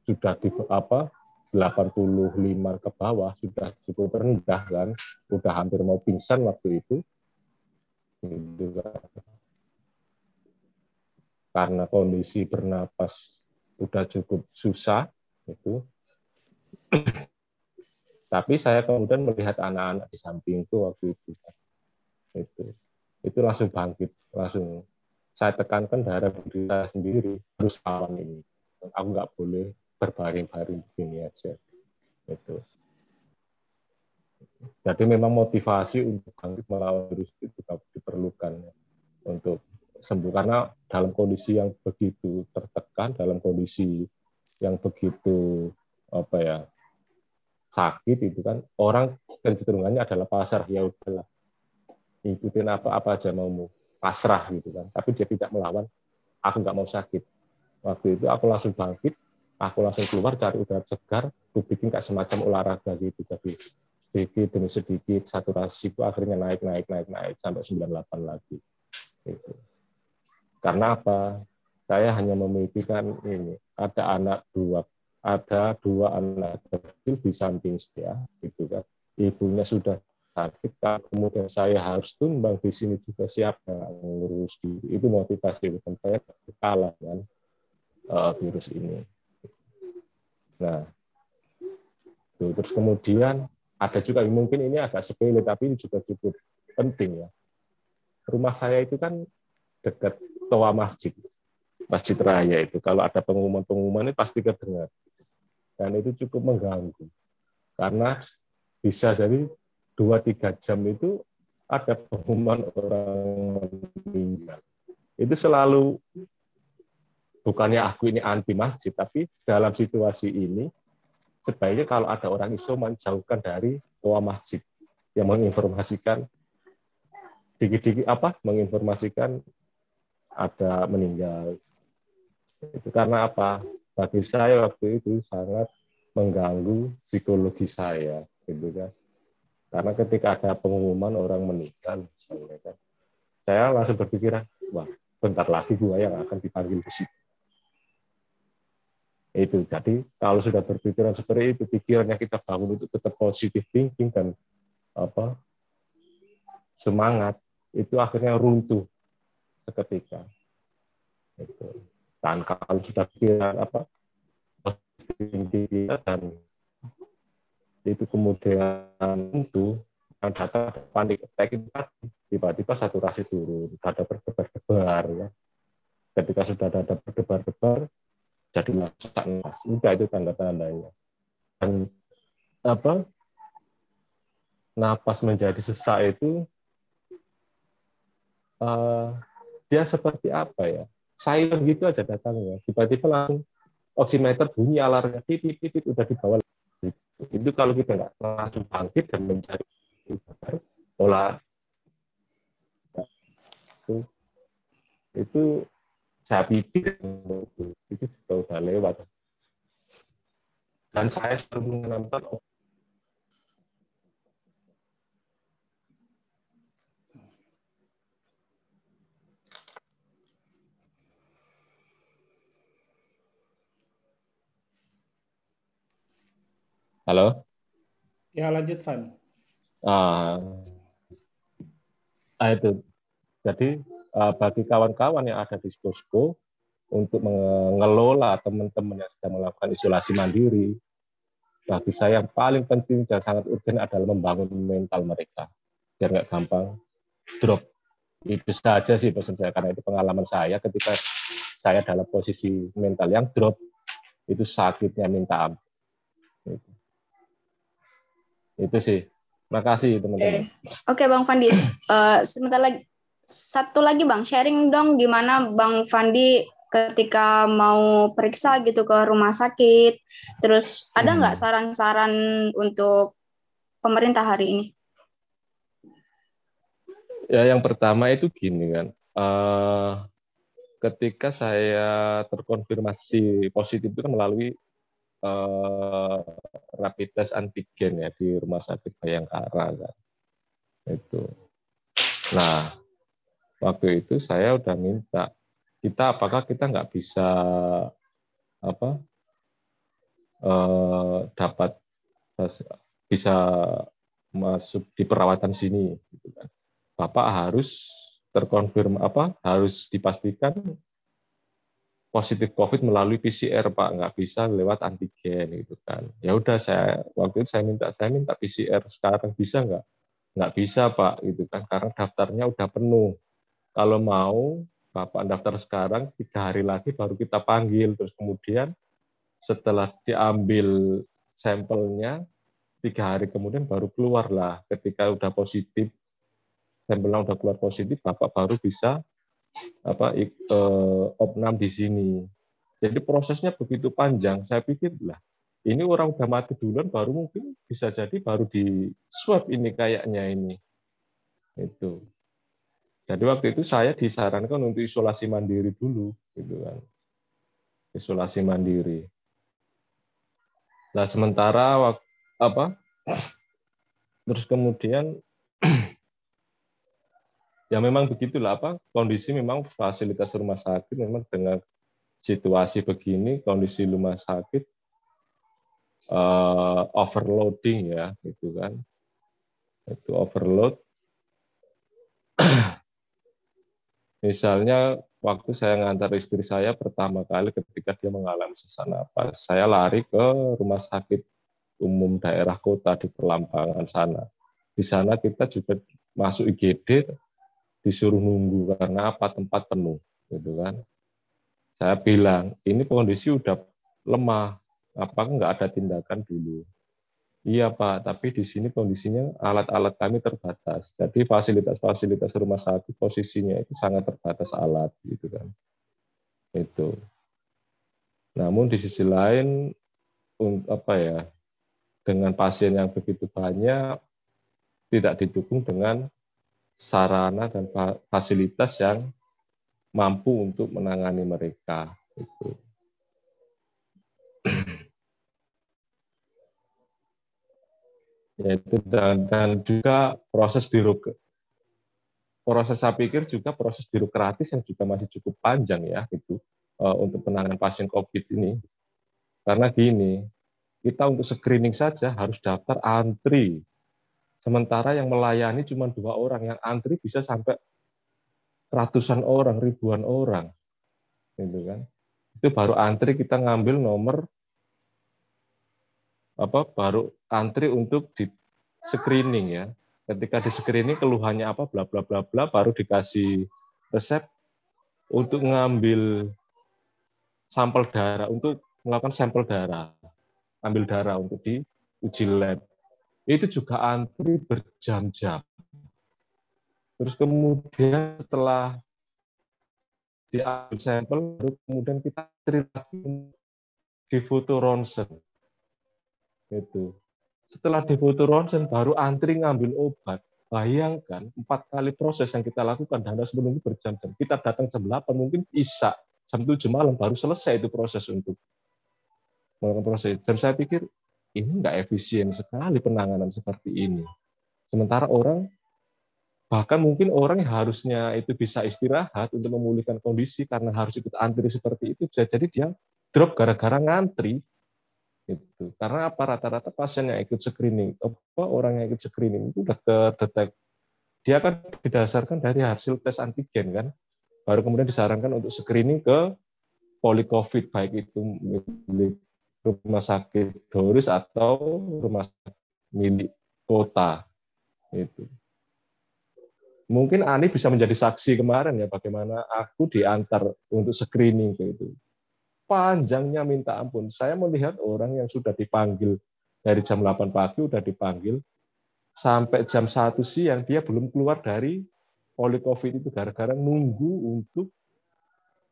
sudah di apa 85 ke bawah sudah cukup rendah kan, sudah hampir mau pingsan waktu itu gitu karena kondisi bernapas udah cukup susah itu tapi saya kemudian melihat anak-anak di sampingku waktu itu itu itu langsung bangkit langsung. Saya tekankan darah diri saya sendiri harus lawan ini. Aku nggak boleh berbaring-baring begini aja. Itu jadi memang motivasi untuk bangkit melawan virus itu juga diperlukan ya, untuk sembuh. Karena dalam kondisi yang begitu tertekan, dalam kondisi yang begitu apa ya sakit itu kan orang kecenderungannya adalah pasar ya udahlah ikutin apa apa aja mau pasrah gitu kan. Tapi dia tidak melawan aku nggak mau sakit. Waktu itu aku langsung bangkit aku langsung keluar cari udara segar aku bikin kayak semacam olahraga gitu. Jadi sedikit demi sedikit saturasi itu akhirnya naik naik naik naik sampai 98 lagi. Itu karena apa? Saya hanya memikirkan ini ada anak dua ada dua anak kecil di samping saya itu kan. Ibunya sudah sakit kemudian saya harus tumbang di sini juga siapa ngurus diri itu motivasi bukan saya kalah kan uh, virus ini. Nah terus kemudian ada juga mungkin ini agak sepele tapi ini juga cukup penting ya. Rumah saya itu kan dekat toa masjid, masjid raya itu. Kalau ada pengumuman-pengumuman ini pasti kedengar. Dan itu cukup mengganggu. Karena bisa jadi dua tiga jam itu ada pengumuman orang meninggal. Itu selalu bukannya aku ini anti masjid, tapi dalam situasi ini sebaiknya kalau ada orang isoman jauhkan dari toa masjid yang menginformasikan dikit-dikit apa menginformasikan ada meninggal. Itu karena apa? Bagi saya waktu itu sangat mengganggu psikologi saya gitu kan. Karena ketika ada pengumuman orang meninggal misalnya kan saya langsung berpikiran wah bentar lagi gua yang akan dipanggil ke situ itu. Jadi kalau sudah berpikiran seperti itu pikirannya kita bangun itu tetap positif thinking dan apa semangat itu akhirnya runtuh seketika. Itu. Dan kalau sudah pikiran apa positif dan itu kemudian runtuh dan data panik attack itu tiba-tiba saturasi turun dada berdebar-debar ya. Ketika sudah ada berdebar-debar jadi masak nas udah itu tanda tandanya dan apa napas menjadi sesak itu uh, dia seperti apa ya? Silent gitu aja datangnya. Tiba-tiba langsung oximeter bunyi alarmnya titit titit udah di bawah. Itu kalau kita nggak langsung bangkit dan mencari pola itu, itu saya pikir itu sudah lewat dan saya selalu menonton Halo? Ya, lanjut, Van. Ah, ah itu. Jadi uh, bagi kawan-kawan yang ada di Skosko untuk mengelola teman-teman yang sedang melakukan isolasi mandiri, bagi saya yang paling penting dan sangat urgent adalah membangun mental mereka. Biar nggak gampang drop. Itu saja sih pesan saya karena itu pengalaman saya ketika saya dalam posisi mental yang drop itu sakitnya minta ampun. Itu. Sih. Makasih teman-teman. Oke. Okay. okay, bang Fandi uh, sebentar lagi satu lagi bang sharing dong gimana bang Fandi ketika mau periksa gitu ke rumah sakit terus ada nggak hmm. saran-saran untuk pemerintah hari ini ya yang pertama itu gini kan uh, ketika saya terkonfirmasi positif itu kan melalui uh, rapid test antigen ya di Rumah Sakit Bayangkara kan. Itu. Nah, waktu itu saya udah minta kita apakah kita nggak bisa apa uh, dapat bisa masuk di perawatan sini gitu kan. Bapak harus terkonfirm apa harus dipastikan positif COVID melalui PCR Pak, nggak bisa lewat antigen gitu kan. Ya udah saya waktu itu saya minta saya minta PCR sekarang bisa nggak? Nggak bisa Pak gitu kan karena daftarnya udah penuh. Kalau mau Bapak daftar sekarang tiga hari lagi baru kita panggil terus kemudian setelah diambil sampelnya tiga hari kemudian baru keluar lah ketika udah positif sampelnya udah keluar positif Bapak baru bisa apa eh, opnam di sini. Jadi prosesnya begitu panjang. Saya pikir lah ini orang udah mati duluan baru mungkin bisa jadi baru di swab ini kayaknya ini. Itu. Jadi waktu itu saya disarankan untuk isolasi mandiri dulu, gitu kan. Isolasi mandiri. Nah sementara waktu apa? Terus kemudian ya memang begitulah apa kondisi memang fasilitas rumah sakit memang dengan situasi begini kondisi rumah sakit uh, overloading ya gitu kan itu overload misalnya waktu saya ngantar istri saya pertama kali ketika dia mengalami sesak napas saya lari ke rumah sakit umum daerah kota di Pelampangan sana. Di sana kita juga masuk IGD disuruh nunggu karena apa tempat penuh gitu kan. Saya bilang ini kondisi udah lemah apa nggak ada tindakan dulu iya pak tapi di sini kondisinya alat-alat kami terbatas jadi fasilitas-fasilitas rumah sakit posisinya itu sangat terbatas alat gitu kan itu namun di sisi lain apa ya dengan pasien yang begitu banyak tidak didukung dengan sarana dan fasilitas yang mampu untuk menangani mereka. Itu. Yaitu dan, dan juga proses birok proses saya pikir juga proses birokratis yang juga masih cukup panjang ya itu uh, untuk penanganan pasien COVID ini. Karena gini, kita untuk screening saja harus daftar antri Sementara yang melayani cuma dua orang, yang antri bisa sampai ratusan orang, ribuan orang. Gitu kan. Itu baru antri kita ngambil nomor apa baru antri untuk di screening ya. Ketika di screening keluhannya apa bla bla bla bla baru dikasih resep untuk ngambil sampel darah untuk melakukan sampel darah ambil darah untuk diuji lab itu juga antri berjam-jam. Terus kemudian setelah diambil sampel, baru kemudian kita cerita di foto ronsen. Itu. Setelah di foto ronsen, baru antri ngambil obat. Bayangkan empat kali proses yang kita lakukan dan harus menunggu berjam-jam. Kita datang jam 8, mungkin bisa jam 7 malam baru selesai itu proses untuk melakukan proses. Dan saya pikir ini nggak efisien sekali penanganan seperti ini. Sementara orang bahkan mungkin orang yang harusnya itu bisa istirahat untuk memulihkan kondisi karena harus ikut antri seperti itu bisa jadi dia drop gara-gara ngantri itu karena apa? Rata-rata pasien yang ikut screening apa orang yang ikut screening itu udah kedetek. Dia kan didasarkan dari hasil tes antigen kan? Baru kemudian disarankan untuk screening ke policovid baik itu milik rumah sakit Doris atau rumah sakit milik kota. Itu mungkin Ani bisa menjadi saksi kemarin ya bagaimana aku diantar untuk screening itu panjangnya minta ampun saya melihat orang yang sudah dipanggil dari jam 8 pagi sudah dipanggil sampai jam 1 siang dia belum keluar dari poli covid itu gara-gara nunggu untuk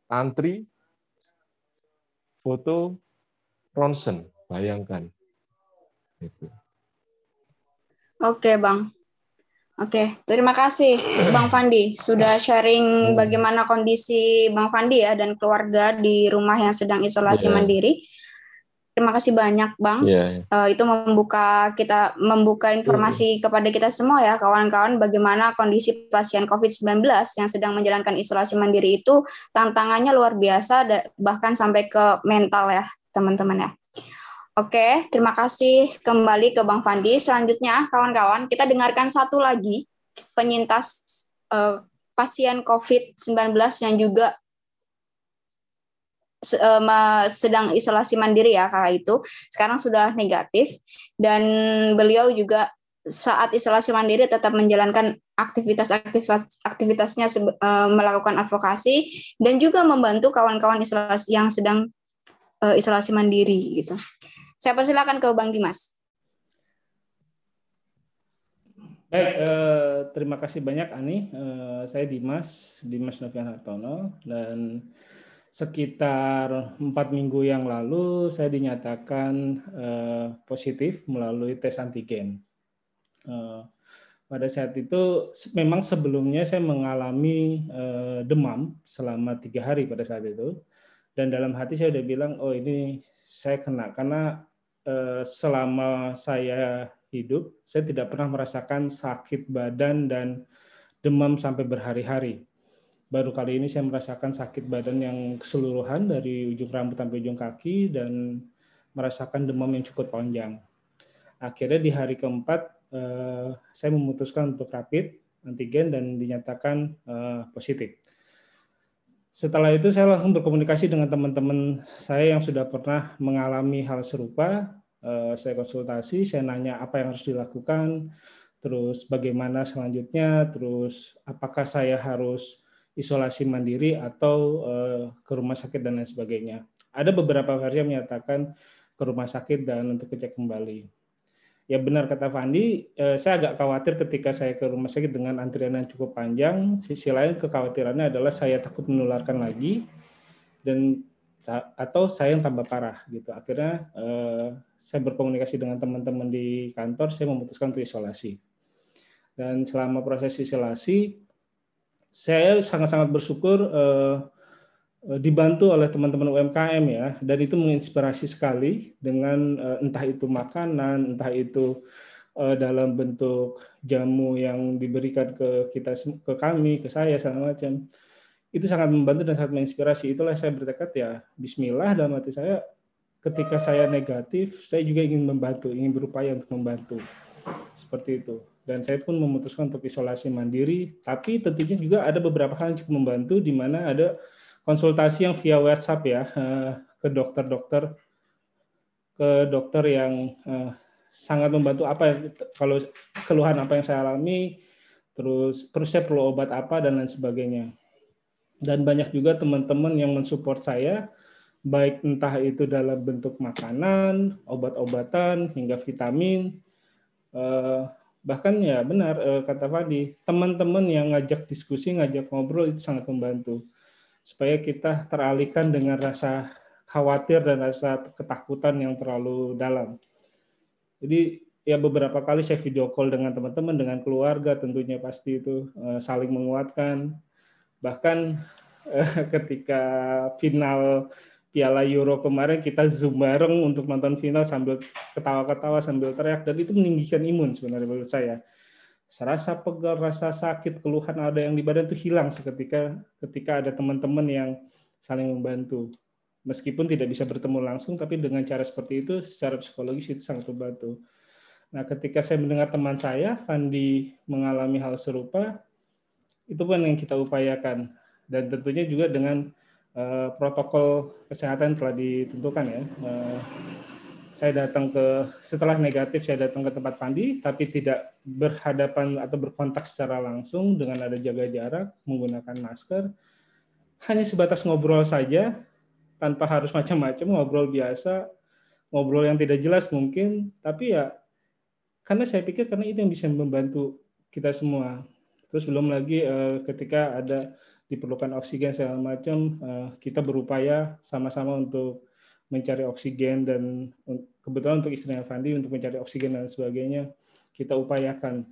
antri foto ronsen, bayangkan. Oke, Bang. Oke, terima kasih Bang Fandi sudah sharing hmm. bagaimana kondisi Bang Fandi ya dan keluarga di rumah yang sedang isolasi yeah. mandiri. Terima kasih banyak, Bang. Yeah. Iya. Uh, itu membuka kita membuka informasi yeah. kepada kita semua ya, kawan-kawan, bagaimana kondisi pasien COVID-19 yang sedang menjalankan isolasi mandiri itu tantangannya luar biasa, bahkan sampai ke mental ya, teman-teman ya. Oke, terima kasih kembali ke Bang Fandi. Selanjutnya, kawan-kawan, kita dengarkan satu lagi penyintas uh, pasien COVID-19 yang juga uh, sedang isolasi mandiri ya kala itu. Sekarang sudah negatif dan beliau juga saat isolasi mandiri tetap menjalankan aktivitas-aktivitas aktivitasnya uh, melakukan advokasi dan juga membantu kawan-kawan isolasi yang sedang isolasi mandiri gitu. Saya persilakan ke Bang Dimas. Baik, eh, terima kasih banyak Ani. Eh, saya Dimas, Dimas Novian Hartono, dan sekitar empat minggu yang lalu saya dinyatakan eh, positif melalui tes antigen. Eh, pada saat itu memang sebelumnya saya mengalami eh, demam selama tiga hari pada saat itu dan dalam hati saya udah bilang oh ini saya kena karena selama saya hidup saya tidak pernah merasakan sakit badan dan demam sampai berhari-hari. Baru kali ini saya merasakan sakit badan yang keseluruhan dari ujung rambut sampai ujung kaki dan merasakan demam yang cukup panjang. Akhirnya di hari keempat eh, saya memutuskan untuk rapid antigen dan dinyatakan eh, positif setelah itu saya langsung berkomunikasi dengan teman-teman saya yang sudah pernah mengalami hal serupa. Eh, saya konsultasi, saya nanya apa yang harus dilakukan, terus bagaimana selanjutnya, terus apakah saya harus isolasi mandiri atau eh, ke rumah sakit dan lain sebagainya. Ada beberapa versi yang menyatakan ke rumah sakit dan untuk cek kembali ya benar kata Fandi, eh, saya agak khawatir ketika saya ke rumah sakit dengan antrian yang cukup panjang. Sisi lain kekhawatirannya adalah saya takut menularkan lagi dan atau saya yang tambah parah gitu. Akhirnya eh, saya berkomunikasi dengan teman-teman di kantor, saya memutuskan untuk isolasi. Dan selama proses isolasi, saya sangat-sangat bersyukur eh, dibantu oleh teman-teman UMKM ya. Dan itu menginspirasi sekali dengan eh, entah itu makanan entah itu eh, dalam bentuk jamu yang diberikan ke kita ke kami ke saya segala macam. Itu sangat membantu dan sangat menginspirasi. Itulah saya bertekad ya Bismillah dalam hati saya ketika saya negatif saya juga ingin membantu ingin berupaya untuk membantu. Seperti itu. Dan saya pun memutuskan untuk isolasi mandiri tapi tentunya juga ada beberapa hal yang cukup membantu di mana ada konsultasi yang via WhatsApp ya eh, ke dokter-dokter ke dokter yang eh, sangat membantu apa kalau keluhan apa yang saya alami terus terus saya perlu obat apa dan lain sebagainya. Dan banyak juga teman-teman yang mensupport saya baik entah itu dalam bentuk makanan obat-obatan hingga vitamin Uh, bahkan ya benar kata Fadi, teman-teman yang ngajak diskusi, ngajak ngobrol itu sangat membantu supaya kita teralihkan dengan rasa khawatir dan rasa ketakutan yang terlalu dalam. Jadi ya beberapa kali saya video call dengan teman-teman, dengan keluarga tentunya pasti itu uh, saling menguatkan. Bahkan uh, ketika final Piala Euro kemarin kita zoom bareng untuk nonton final sambil ketawa-ketawa sambil teriak dan itu meninggikan imun sebenarnya menurut saya. Rasa pegal, rasa sakit, keluhan ada yang di badan itu hilang seketika ketika ada teman-teman yang saling membantu. Meskipun tidak bisa bertemu langsung, tapi dengan cara seperti itu secara psikologis itu sangat membantu. Nah, ketika saya mendengar teman saya, Fandi, mengalami hal serupa, itu pun yang kita upayakan. Dan tentunya juga dengan Eh, protokol kesehatan telah ditentukan ya. Uh, saya datang ke setelah negatif saya datang ke tempat mandi tapi tidak berhadapan atau berkontak secara langsung dengan ada jaga jarak menggunakan masker. Hanya sebatas ngobrol saja tanpa harus macam-macam ngobrol biasa ngobrol yang tidak jelas mungkin. Tapi ya karena saya pikir karena itu yang bisa membantu kita semua. Terus belum lagi uh, ketika ada diperlukan oksigen segala macam, uh, kita berupaya sama-sama untuk mencari oksigen dan kebetulan untuk istrinya Fandi untuk mencari oksigen dan sebagainya kita upayakan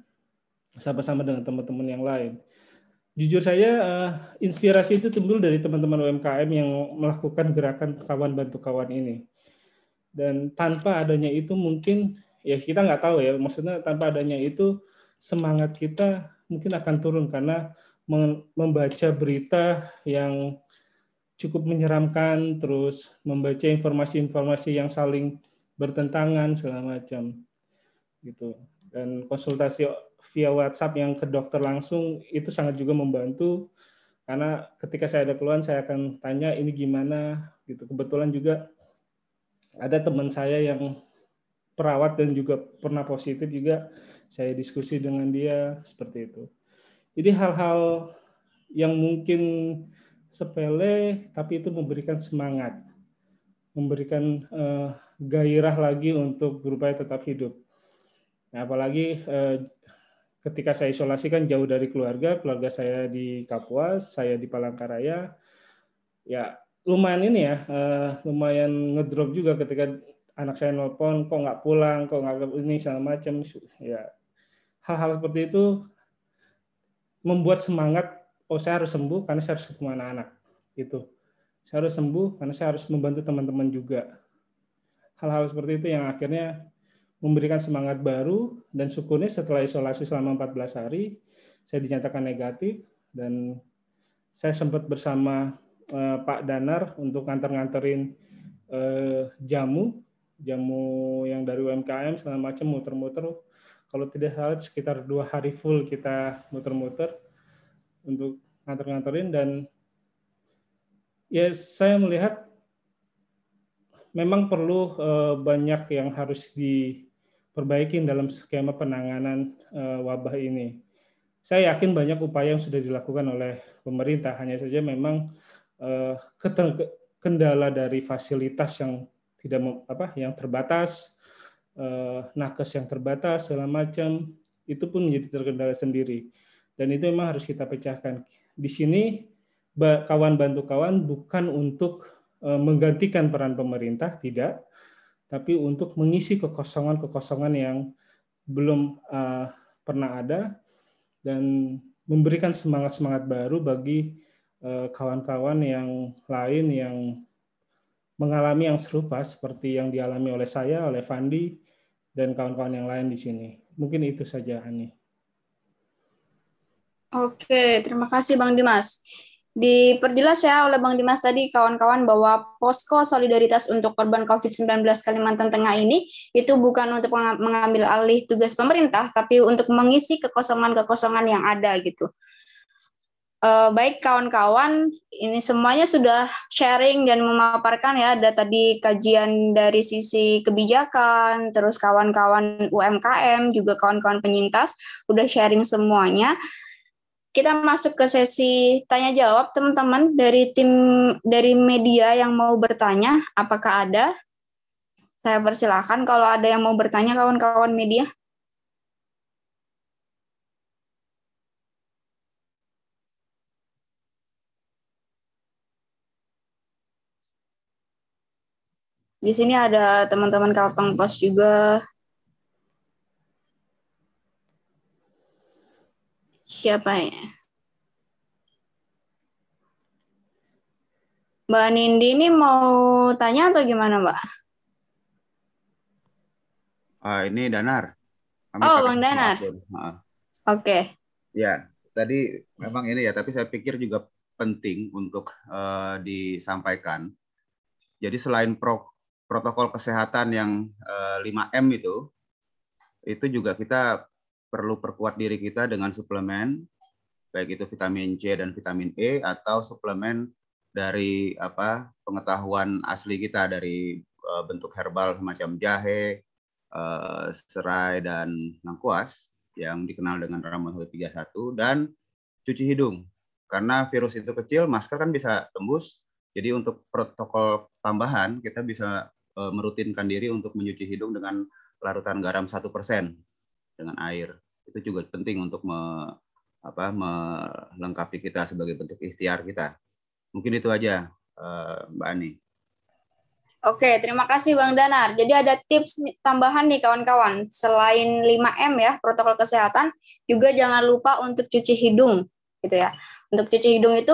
sama-sama dengan teman-teman yang lain. Jujur saja uh, inspirasi itu timbul dari teman-teman UMKM yang melakukan gerakan kawan bantu kawan ini. Dan tanpa adanya itu mungkin ya kita nggak tahu ya, maksudnya tanpa adanya itu semangat kita mungkin akan turun karena membaca berita yang cukup menyeramkan, terus membaca informasi-informasi yang saling bertentangan segala macam, gitu. Dan konsultasi via WhatsApp yang ke dokter langsung itu sangat juga membantu karena ketika saya ada keluhan saya akan tanya ini gimana gitu. Kebetulan juga ada teman saya yang perawat dan juga pernah positif juga saya diskusi dengan dia seperti itu. Jadi hal-hal yang mungkin sepele tapi itu memberikan semangat, memberikan uh, gairah lagi untuk berupaya tetap hidup. Nah, apalagi uh, ketika saya isolasi kan jauh dari keluarga, keluarga saya di Kapuas, saya di Palangkaraya, ya lumayan ini ya, uh, lumayan ngedrop juga ketika anak saya nelpon, kok nggak pulang, kok nggak ini segala macam, ya. Hal-hal seperti itu membuat semangat oh saya harus sembuh karena saya harus ketemu anak-anak. Itu saya harus sembuh karena saya harus membantu teman-teman juga. Hal-hal seperti itu yang akhirnya memberikan semangat baru dan syukurnya setelah isolasi selama 14 hari saya dinyatakan negatif dan saya sempat bersama eh, Pak Danar untuk nganter-nganterin eh, jamu jamu yang dari UMKM segala macam muter-muter. Kalau tidak salah sekitar dua hari full kita muter-muter untuk nganter-nganterin dan ya saya melihat memang perlu uh, banyak yang harus diperbaiki dalam skema penanganan uh, wabah ini. Saya yakin banyak upaya yang sudah dilakukan oleh pemerintah, hanya saja memang uh, kendala dari fasilitas yang tidak apa yang terbatas nakes yang terbatas segala macam itu pun menjadi terkendala sendiri dan itu memang harus kita pecahkan di sini kawan bantu kawan bukan untuk eh, menggantikan peran pemerintah tidak tapi untuk mengisi kekosongan-kekosongan yang belum uh, pernah ada dan memberikan semangat-semangat baru bagi kawan-kawan uh, yang lain yang mengalami yang serupa seperti yang dialami oleh saya, oleh Fandi, dan kawan-kawan yang lain di sini. Mungkin itu saja, Ani. Oke, terima kasih Bang Dimas. Diperjelas ya oleh Bang Dimas tadi kawan-kawan bahwa posko solidaritas untuk korban COVID-19 Kalimantan Tengah ini itu bukan untuk mengambil alih tugas pemerintah, tapi untuk mengisi kekosongan-kekosongan yang ada gitu. Uh, baik kawan-kawan, ini semuanya sudah sharing dan memaparkan ya ada tadi kajian dari sisi kebijakan, terus kawan-kawan UMKM, juga kawan-kawan penyintas udah sharing semuanya kita masuk ke sesi tanya jawab teman-teman dari tim dari media yang mau bertanya apakah ada? Saya persilahkan kalau ada yang mau bertanya kawan-kawan media. Di sini ada teman-teman Kalteng Pos juga. Siapa ya? Mbak Nindi ini mau tanya atau gimana, Mbak? Uh, ini Danar. Kami oh, Bang Danar. Oke. Okay. Ya, tadi memang ini ya, tapi saya pikir juga penting untuk uh, disampaikan. Jadi selain pro, protokol kesehatan yang uh, eh, 5M itu, itu juga kita perlu perkuat diri kita dengan suplemen, baik itu vitamin C dan vitamin E atau suplemen dari apa pengetahuan asli kita dari uh, bentuk herbal semacam jahe, uh, serai dan lengkuas yang dikenal dengan ramuan 31 dan cuci hidung. Karena virus itu kecil, masker kan bisa tembus. Jadi untuk protokol tambahan kita bisa uh, merutinkan diri untuk mencuci hidung dengan larutan garam satu persen dengan air. Itu juga penting untuk me, apa, melengkapi kita sebagai bentuk ikhtiar kita. Mungkin itu aja, uh, Mbak Ani. Oke, terima kasih Bang Danar. Jadi ada tips tambahan nih kawan-kawan. Selain 5M ya, protokol kesehatan, juga jangan lupa untuk cuci hidung gitu ya. Untuk cuci hidung itu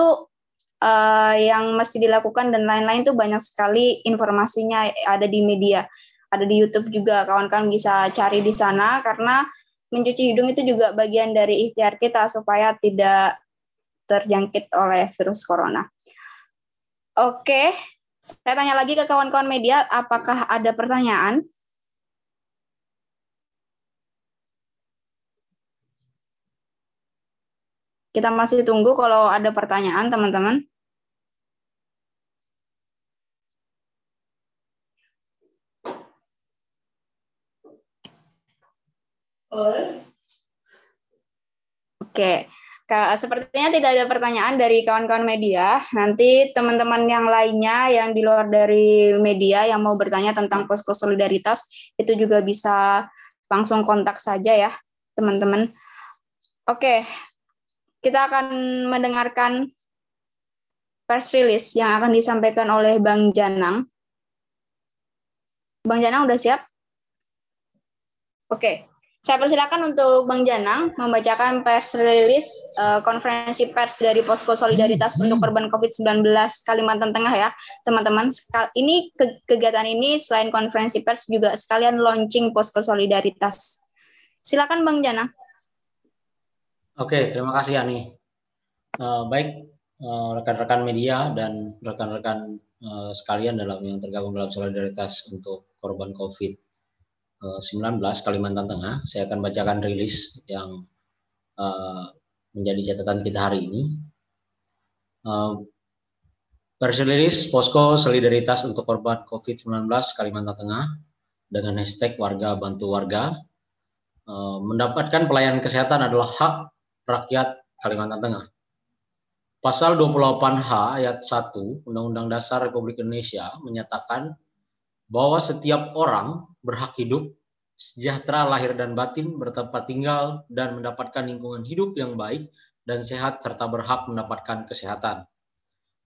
uh, yang mesti dilakukan dan lain-lain tuh banyak sekali informasinya ada di media. Ada di YouTube juga, kawan-kawan bisa cari di sana karena mencuci hidung itu juga bagian dari ikhtiar kita supaya tidak terjangkit oleh virus corona. Oke, saya tanya lagi ke kawan-kawan media, apakah ada pertanyaan? Kita masih tunggu kalau ada pertanyaan, teman-teman. Oke, Sepertinya tidak ada pertanyaan dari kawan-kawan media. Nanti teman-teman yang lainnya yang di luar dari media yang mau bertanya tentang posko solidaritas itu juga bisa langsung kontak saja ya, teman-teman. Oke, kita akan mendengarkan press release yang akan disampaikan oleh Bang Janang. Bang Janang udah siap? Oke. Saya persilakan untuk Bang Janang membacakan pers release uh, konferensi pers dari Posko Solidaritas untuk korban COVID-19 Kalimantan Tengah ya, teman-teman. Ini kegiatan ini selain konferensi pers juga sekalian launching Posko Solidaritas. Silakan Bang Janang. Oke, terima kasih Ani. Uh, baik uh, rekan-rekan media dan rekan-rekan uh, sekalian dalam yang tergabung dalam solidaritas untuk korban COVID 19 Kalimantan Tengah. Saya akan bacakan rilis yang uh, menjadi catatan kita hari ini. Uh, rilis Posko Solidaritas untuk Korban COVID-19 Kalimantan Tengah dengan hashtag warga bantu warga mendapatkan pelayanan kesehatan adalah hak rakyat Kalimantan Tengah. Pasal 28H ayat 1 Undang-Undang Dasar Republik Indonesia menyatakan bahwa setiap orang berhak hidup, sejahtera lahir dan batin, bertempat tinggal, dan mendapatkan lingkungan hidup yang baik dan sehat serta berhak mendapatkan kesehatan.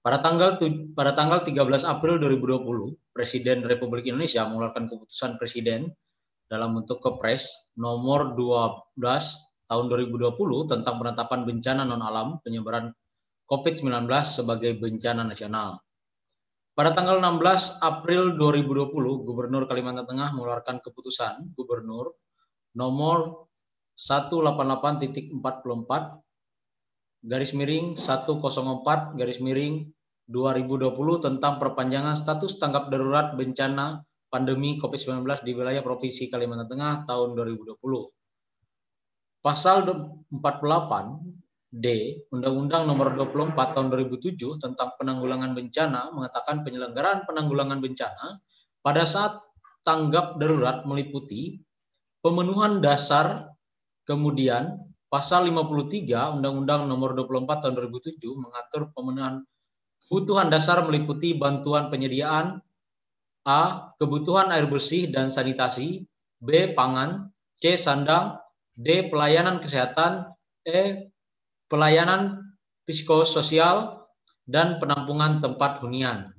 Pada tanggal pada tanggal 13 April 2020, Presiden Republik Indonesia mengeluarkan keputusan Presiden dalam bentuk Kepres nomor 12 tahun 2020 tentang penetapan bencana non alam penyebaran COVID-19 sebagai bencana nasional. Pada tanggal 16 April 2020, Gubernur Kalimantan Tengah mengeluarkan keputusan Gubernur nomor 188.44 garis miring 104 garis miring 2020 tentang perpanjangan status tanggap darurat bencana pandemi COVID-19 di wilayah Provinsi Kalimantan Tengah tahun 2020. Pasal 48 D. Undang-Undang Nomor 24 Tahun 2007 tentang Penanggulangan Bencana mengatakan penyelenggaraan penanggulangan bencana pada saat tanggap darurat meliputi pemenuhan dasar, kemudian pasal 53 Undang-Undang Nomor 24 Tahun 2007 mengatur pemenuhan kebutuhan dasar meliputi bantuan penyediaan A. Kebutuhan air bersih dan sanitasi B. Pangan C. Sandang D. Pelayanan kesehatan E pelayanan psikososial, dan penampungan tempat hunian.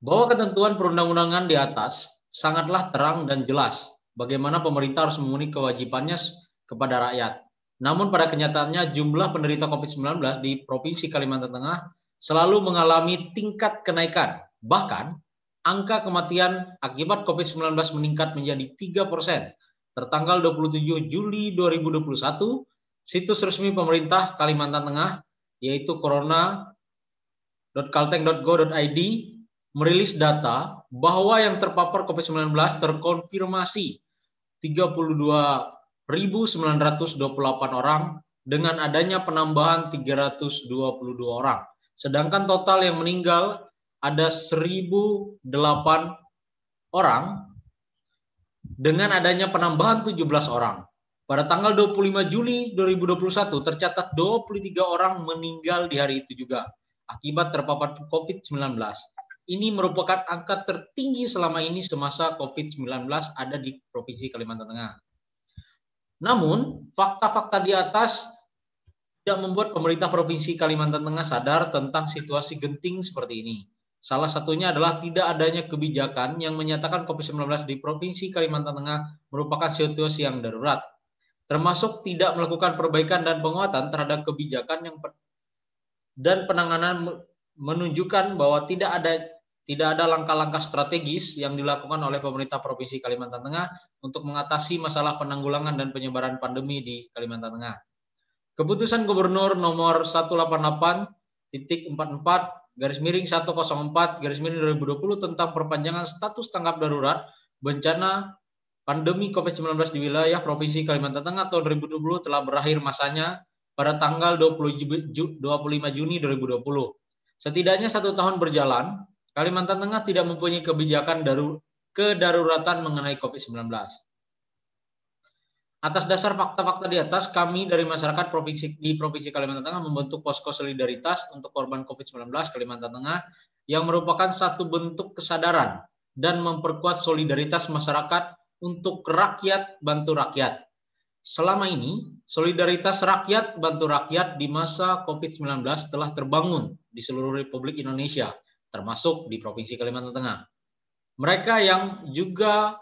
Bahwa ketentuan perundang-undangan di atas sangatlah terang dan jelas bagaimana pemerintah harus memenuhi kewajibannya kepada rakyat. Namun pada kenyataannya jumlah penderita COVID-19 di Provinsi Kalimantan Tengah selalu mengalami tingkat kenaikan. Bahkan angka kematian akibat COVID-19 meningkat menjadi 3 persen. Tertanggal 27 Juli 2021, situs resmi pemerintah Kalimantan Tengah yaitu corona.kalteng.go.id merilis data bahwa yang terpapar COVID-19 terkonfirmasi 32.928 orang dengan adanya penambahan 322 orang. Sedangkan total yang meninggal ada 1.008 orang dengan adanya penambahan 17 orang. Pada tanggal 25 Juli 2021 tercatat 23 orang meninggal di hari itu juga akibat terpapar COVID-19. Ini merupakan angka tertinggi selama ini semasa COVID-19 ada di Provinsi Kalimantan Tengah. Namun, fakta-fakta di atas tidak membuat pemerintah Provinsi Kalimantan Tengah sadar tentang situasi genting seperti ini. Salah satunya adalah tidak adanya kebijakan yang menyatakan COVID-19 di Provinsi Kalimantan Tengah merupakan situasi yang darurat, termasuk tidak melakukan perbaikan dan penguatan terhadap kebijakan yang dan penanganan menunjukkan bahwa tidak ada tidak ada langkah-langkah strategis yang dilakukan oleh pemerintah Provinsi Kalimantan Tengah untuk mengatasi masalah penanggulangan dan penyebaran pandemi di Kalimantan Tengah. Keputusan Gubernur nomor 188 titik 44 garis miring 104 garis miring 2020 tentang perpanjangan status tanggap darurat bencana pandemi COVID-19 di wilayah Provinsi Kalimantan Tengah tahun 2020 telah berakhir masanya pada tanggal 20, 25 Juni 2020. Setidaknya satu tahun berjalan, Kalimantan Tengah tidak mempunyai kebijakan daru, kedaruratan mengenai COVID-19. Atas dasar fakta-fakta di atas, kami dari masyarakat provinsi di Provinsi Kalimantan Tengah membentuk posko solidaritas untuk korban COVID-19 Kalimantan Tengah yang merupakan satu bentuk kesadaran dan memperkuat solidaritas masyarakat untuk rakyat bantu rakyat. Selama ini, solidaritas rakyat bantu rakyat di masa COVID-19 telah terbangun di seluruh Republik Indonesia termasuk di Provinsi Kalimantan Tengah. Mereka yang juga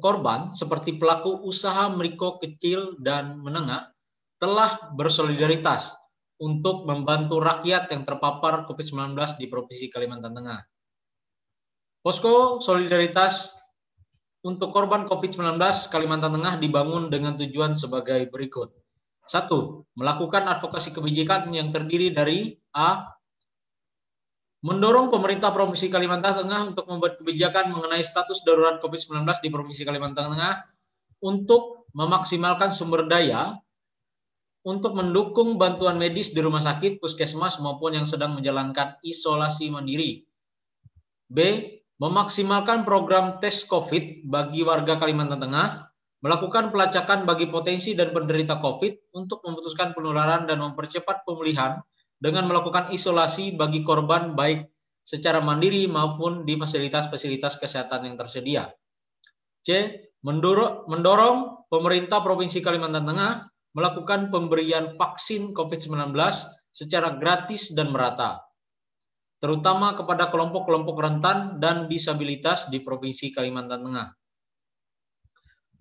korban seperti pelaku usaha mikro kecil dan menengah telah bersolidaritas untuk membantu rakyat yang terpapar COVID-19 di Provinsi Kalimantan Tengah. Posko solidaritas untuk korban COVID-19 Kalimantan Tengah dibangun dengan tujuan sebagai berikut. Satu, melakukan advokasi kebijakan yang terdiri dari A mendorong pemerintah Provinsi Kalimantan Tengah untuk membuat kebijakan mengenai status darurat COVID-19 di Provinsi Kalimantan Tengah untuk memaksimalkan sumber daya untuk mendukung bantuan medis di rumah sakit, puskesmas maupun yang sedang menjalankan isolasi mandiri. B. Memaksimalkan program tes COVID bagi warga Kalimantan Tengah, melakukan pelacakan bagi potensi dan penderita COVID untuk memutuskan penularan dan mempercepat pemulihan dengan melakukan isolasi bagi korban baik secara mandiri maupun di fasilitas-fasilitas kesehatan yang tersedia. C. Mendorong, pemerintah Provinsi Kalimantan Tengah melakukan pemberian vaksin COVID-19 secara gratis dan merata, terutama kepada kelompok-kelompok rentan dan disabilitas di Provinsi Kalimantan Tengah.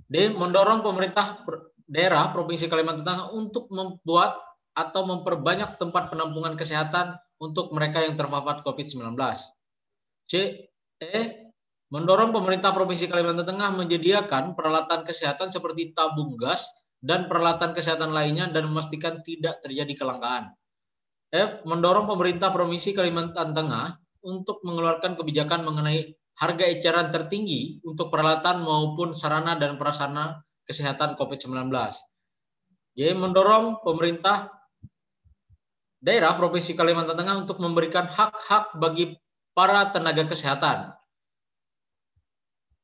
D. Mendorong pemerintah daerah Provinsi Kalimantan Tengah untuk membuat atau memperbanyak tempat penampungan kesehatan untuk mereka yang terpapar COVID-19. C. E. Mendorong pemerintah Provinsi Kalimantan Tengah menyediakan peralatan kesehatan seperti tabung gas dan peralatan kesehatan lainnya dan memastikan tidak terjadi kelangkaan. F. Mendorong pemerintah Provinsi Kalimantan Tengah untuk mengeluarkan kebijakan mengenai harga eceran tertinggi untuk peralatan maupun sarana dan prasarana kesehatan COVID-19. J. Mendorong pemerintah daerah Provinsi Kalimantan Tengah untuk memberikan hak-hak bagi para tenaga kesehatan.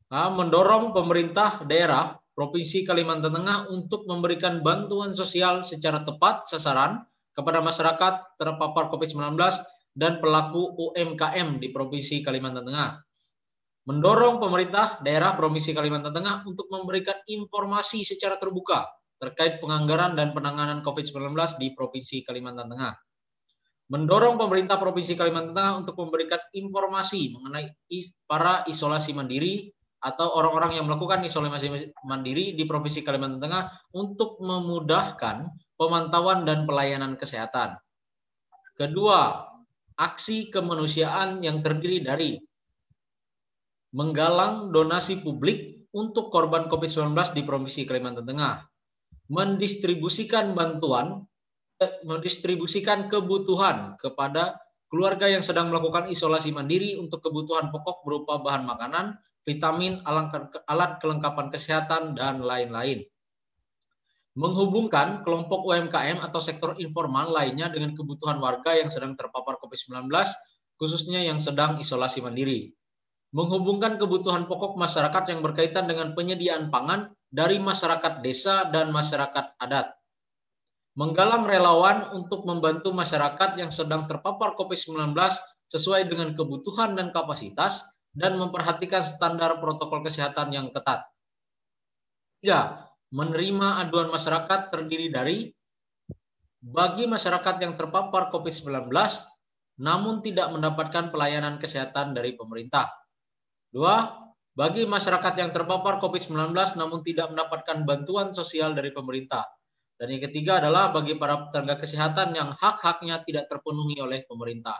Nah, mendorong pemerintah daerah Provinsi Kalimantan Tengah untuk memberikan bantuan sosial secara tepat sasaran kepada masyarakat terpapar COVID-19 dan pelaku UMKM di Provinsi Kalimantan Tengah. Mendorong pemerintah daerah Provinsi Kalimantan Tengah untuk memberikan informasi secara terbuka terkait penganggaran dan penanganan COVID-19 di Provinsi Kalimantan Tengah mendorong pemerintah Provinsi Kalimantan Tengah untuk memberikan informasi mengenai para isolasi mandiri atau orang-orang yang melakukan isolasi mandiri di Provinsi Kalimantan Tengah untuk memudahkan pemantauan dan pelayanan kesehatan. Kedua, aksi kemanusiaan yang terdiri dari menggalang donasi publik untuk korban COVID-19 di Provinsi Kalimantan Tengah, mendistribusikan bantuan mendistribusikan kebutuhan kepada keluarga yang sedang melakukan isolasi mandiri untuk kebutuhan pokok berupa bahan makanan, vitamin, alat kelengkapan kesehatan, dan lain-lain. Menghubungkan kelompok UMKM atau sektor informal lainnya dengan kebutuhan warga yang sedang terpapar COVID-19, khususnya yang sedang isolasi mandiri. Menghubungkan kebutuhan pokok masyarakat yang berkaitan dengan penyediaan pangan dari masyarakat desa dan masyarakat adat menggalang relawan untuk membantu masyarakat yang sedang terpapar COVID-19 sesuai dengan kebutuhan dan kapasitas dan memperhatikan standar protokol kesehatan yang ketat. Tiga, menerima aduan masyarakat terdiri dari bagi masyarakat yang terpapar COVID-19 namun tidak mendapatkan pelayanan kesehatan dari pemerintah. Dua, bagi masyarakat yang terpapar COVID-19 namun tidak mendapatkan bantuan sosial dari pemerintah. Dan yang ketiga adalah bagi para tenaga kesehatan yang hak-haknya tidak terpenuhi oleh pemerintah.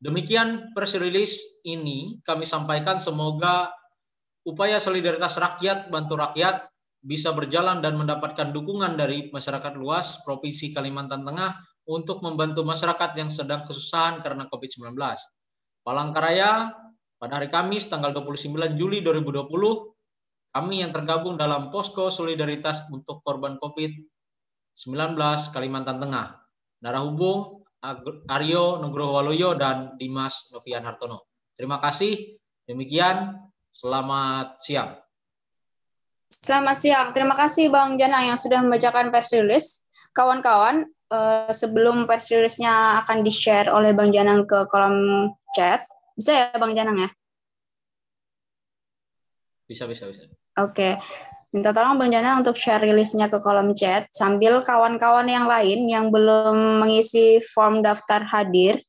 Demikian press release ini kami sampaikan semoga upaya solidaritas rakyat bantu rakyat bisa berjalan dan mendapatkan dukungan dari masyarakat luas Provinsi Kalimantan Tengah untuk membantu masyarakat yang sedang kesusahan karena COVID-19. Palangkaraya pada hari Kamis tanggal 29 Juli 2020 kami yang tergabung dalam posko solidaritas untuk korban COVID 19 Kalimantan Tengah. Narahubung Aryo Nugroho Waluyo dan Dimas Novian Hartono. Terima kasih. Demikian, selamat siang. Selamat siang. Terima kasih Bang Jana yang sudah membacakan press release. Kawan-kawan, eh, sebelum press release-nya akan di-share oleh Bang Janang ke kolom chat, bisa ya Bang Janang ya? Bisa, bisa, bisa. Oke. Minta tolong Bang Jana untuk share rilisnya ke kolom chat sambil kawan-kawan yang lain yang belum mengisi form daftar hadir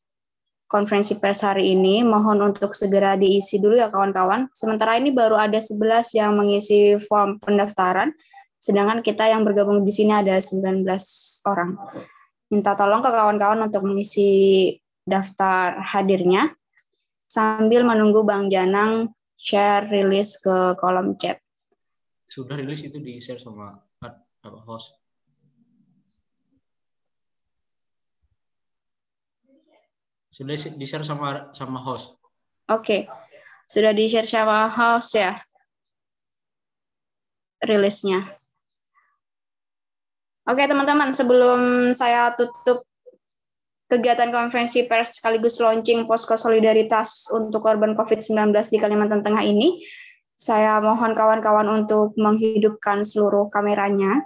konferensi pers hari ini mohon untuk segera diisi dulu ya kawan-kawan. Sementara ini baru ada 11 yang mengisi form pendaftaran sedangkan kita yang bergabung di sini ada 19 orang. Minta tolong ke kawan-kawan untuk mengisi daftar hadirnya sambil menunggu Bang Janang share rilis ke kolom chat sudah rilis itu di share sama host sudah di share sama sama host oke okay. sudah di share sama host ya rilisnya oke okay, teman-teman sebelum saya tutup kegiatan konferensi pers sekaligus launching posko solidaritas untuk korban COVID-19 di Kalimantan Tengah ini, saya mohon kawan-kawan untuk menghidupkan seluruh kameranya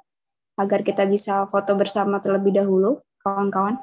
agar kita bisa foto bersama terlebih dahulu, kawan-kawan.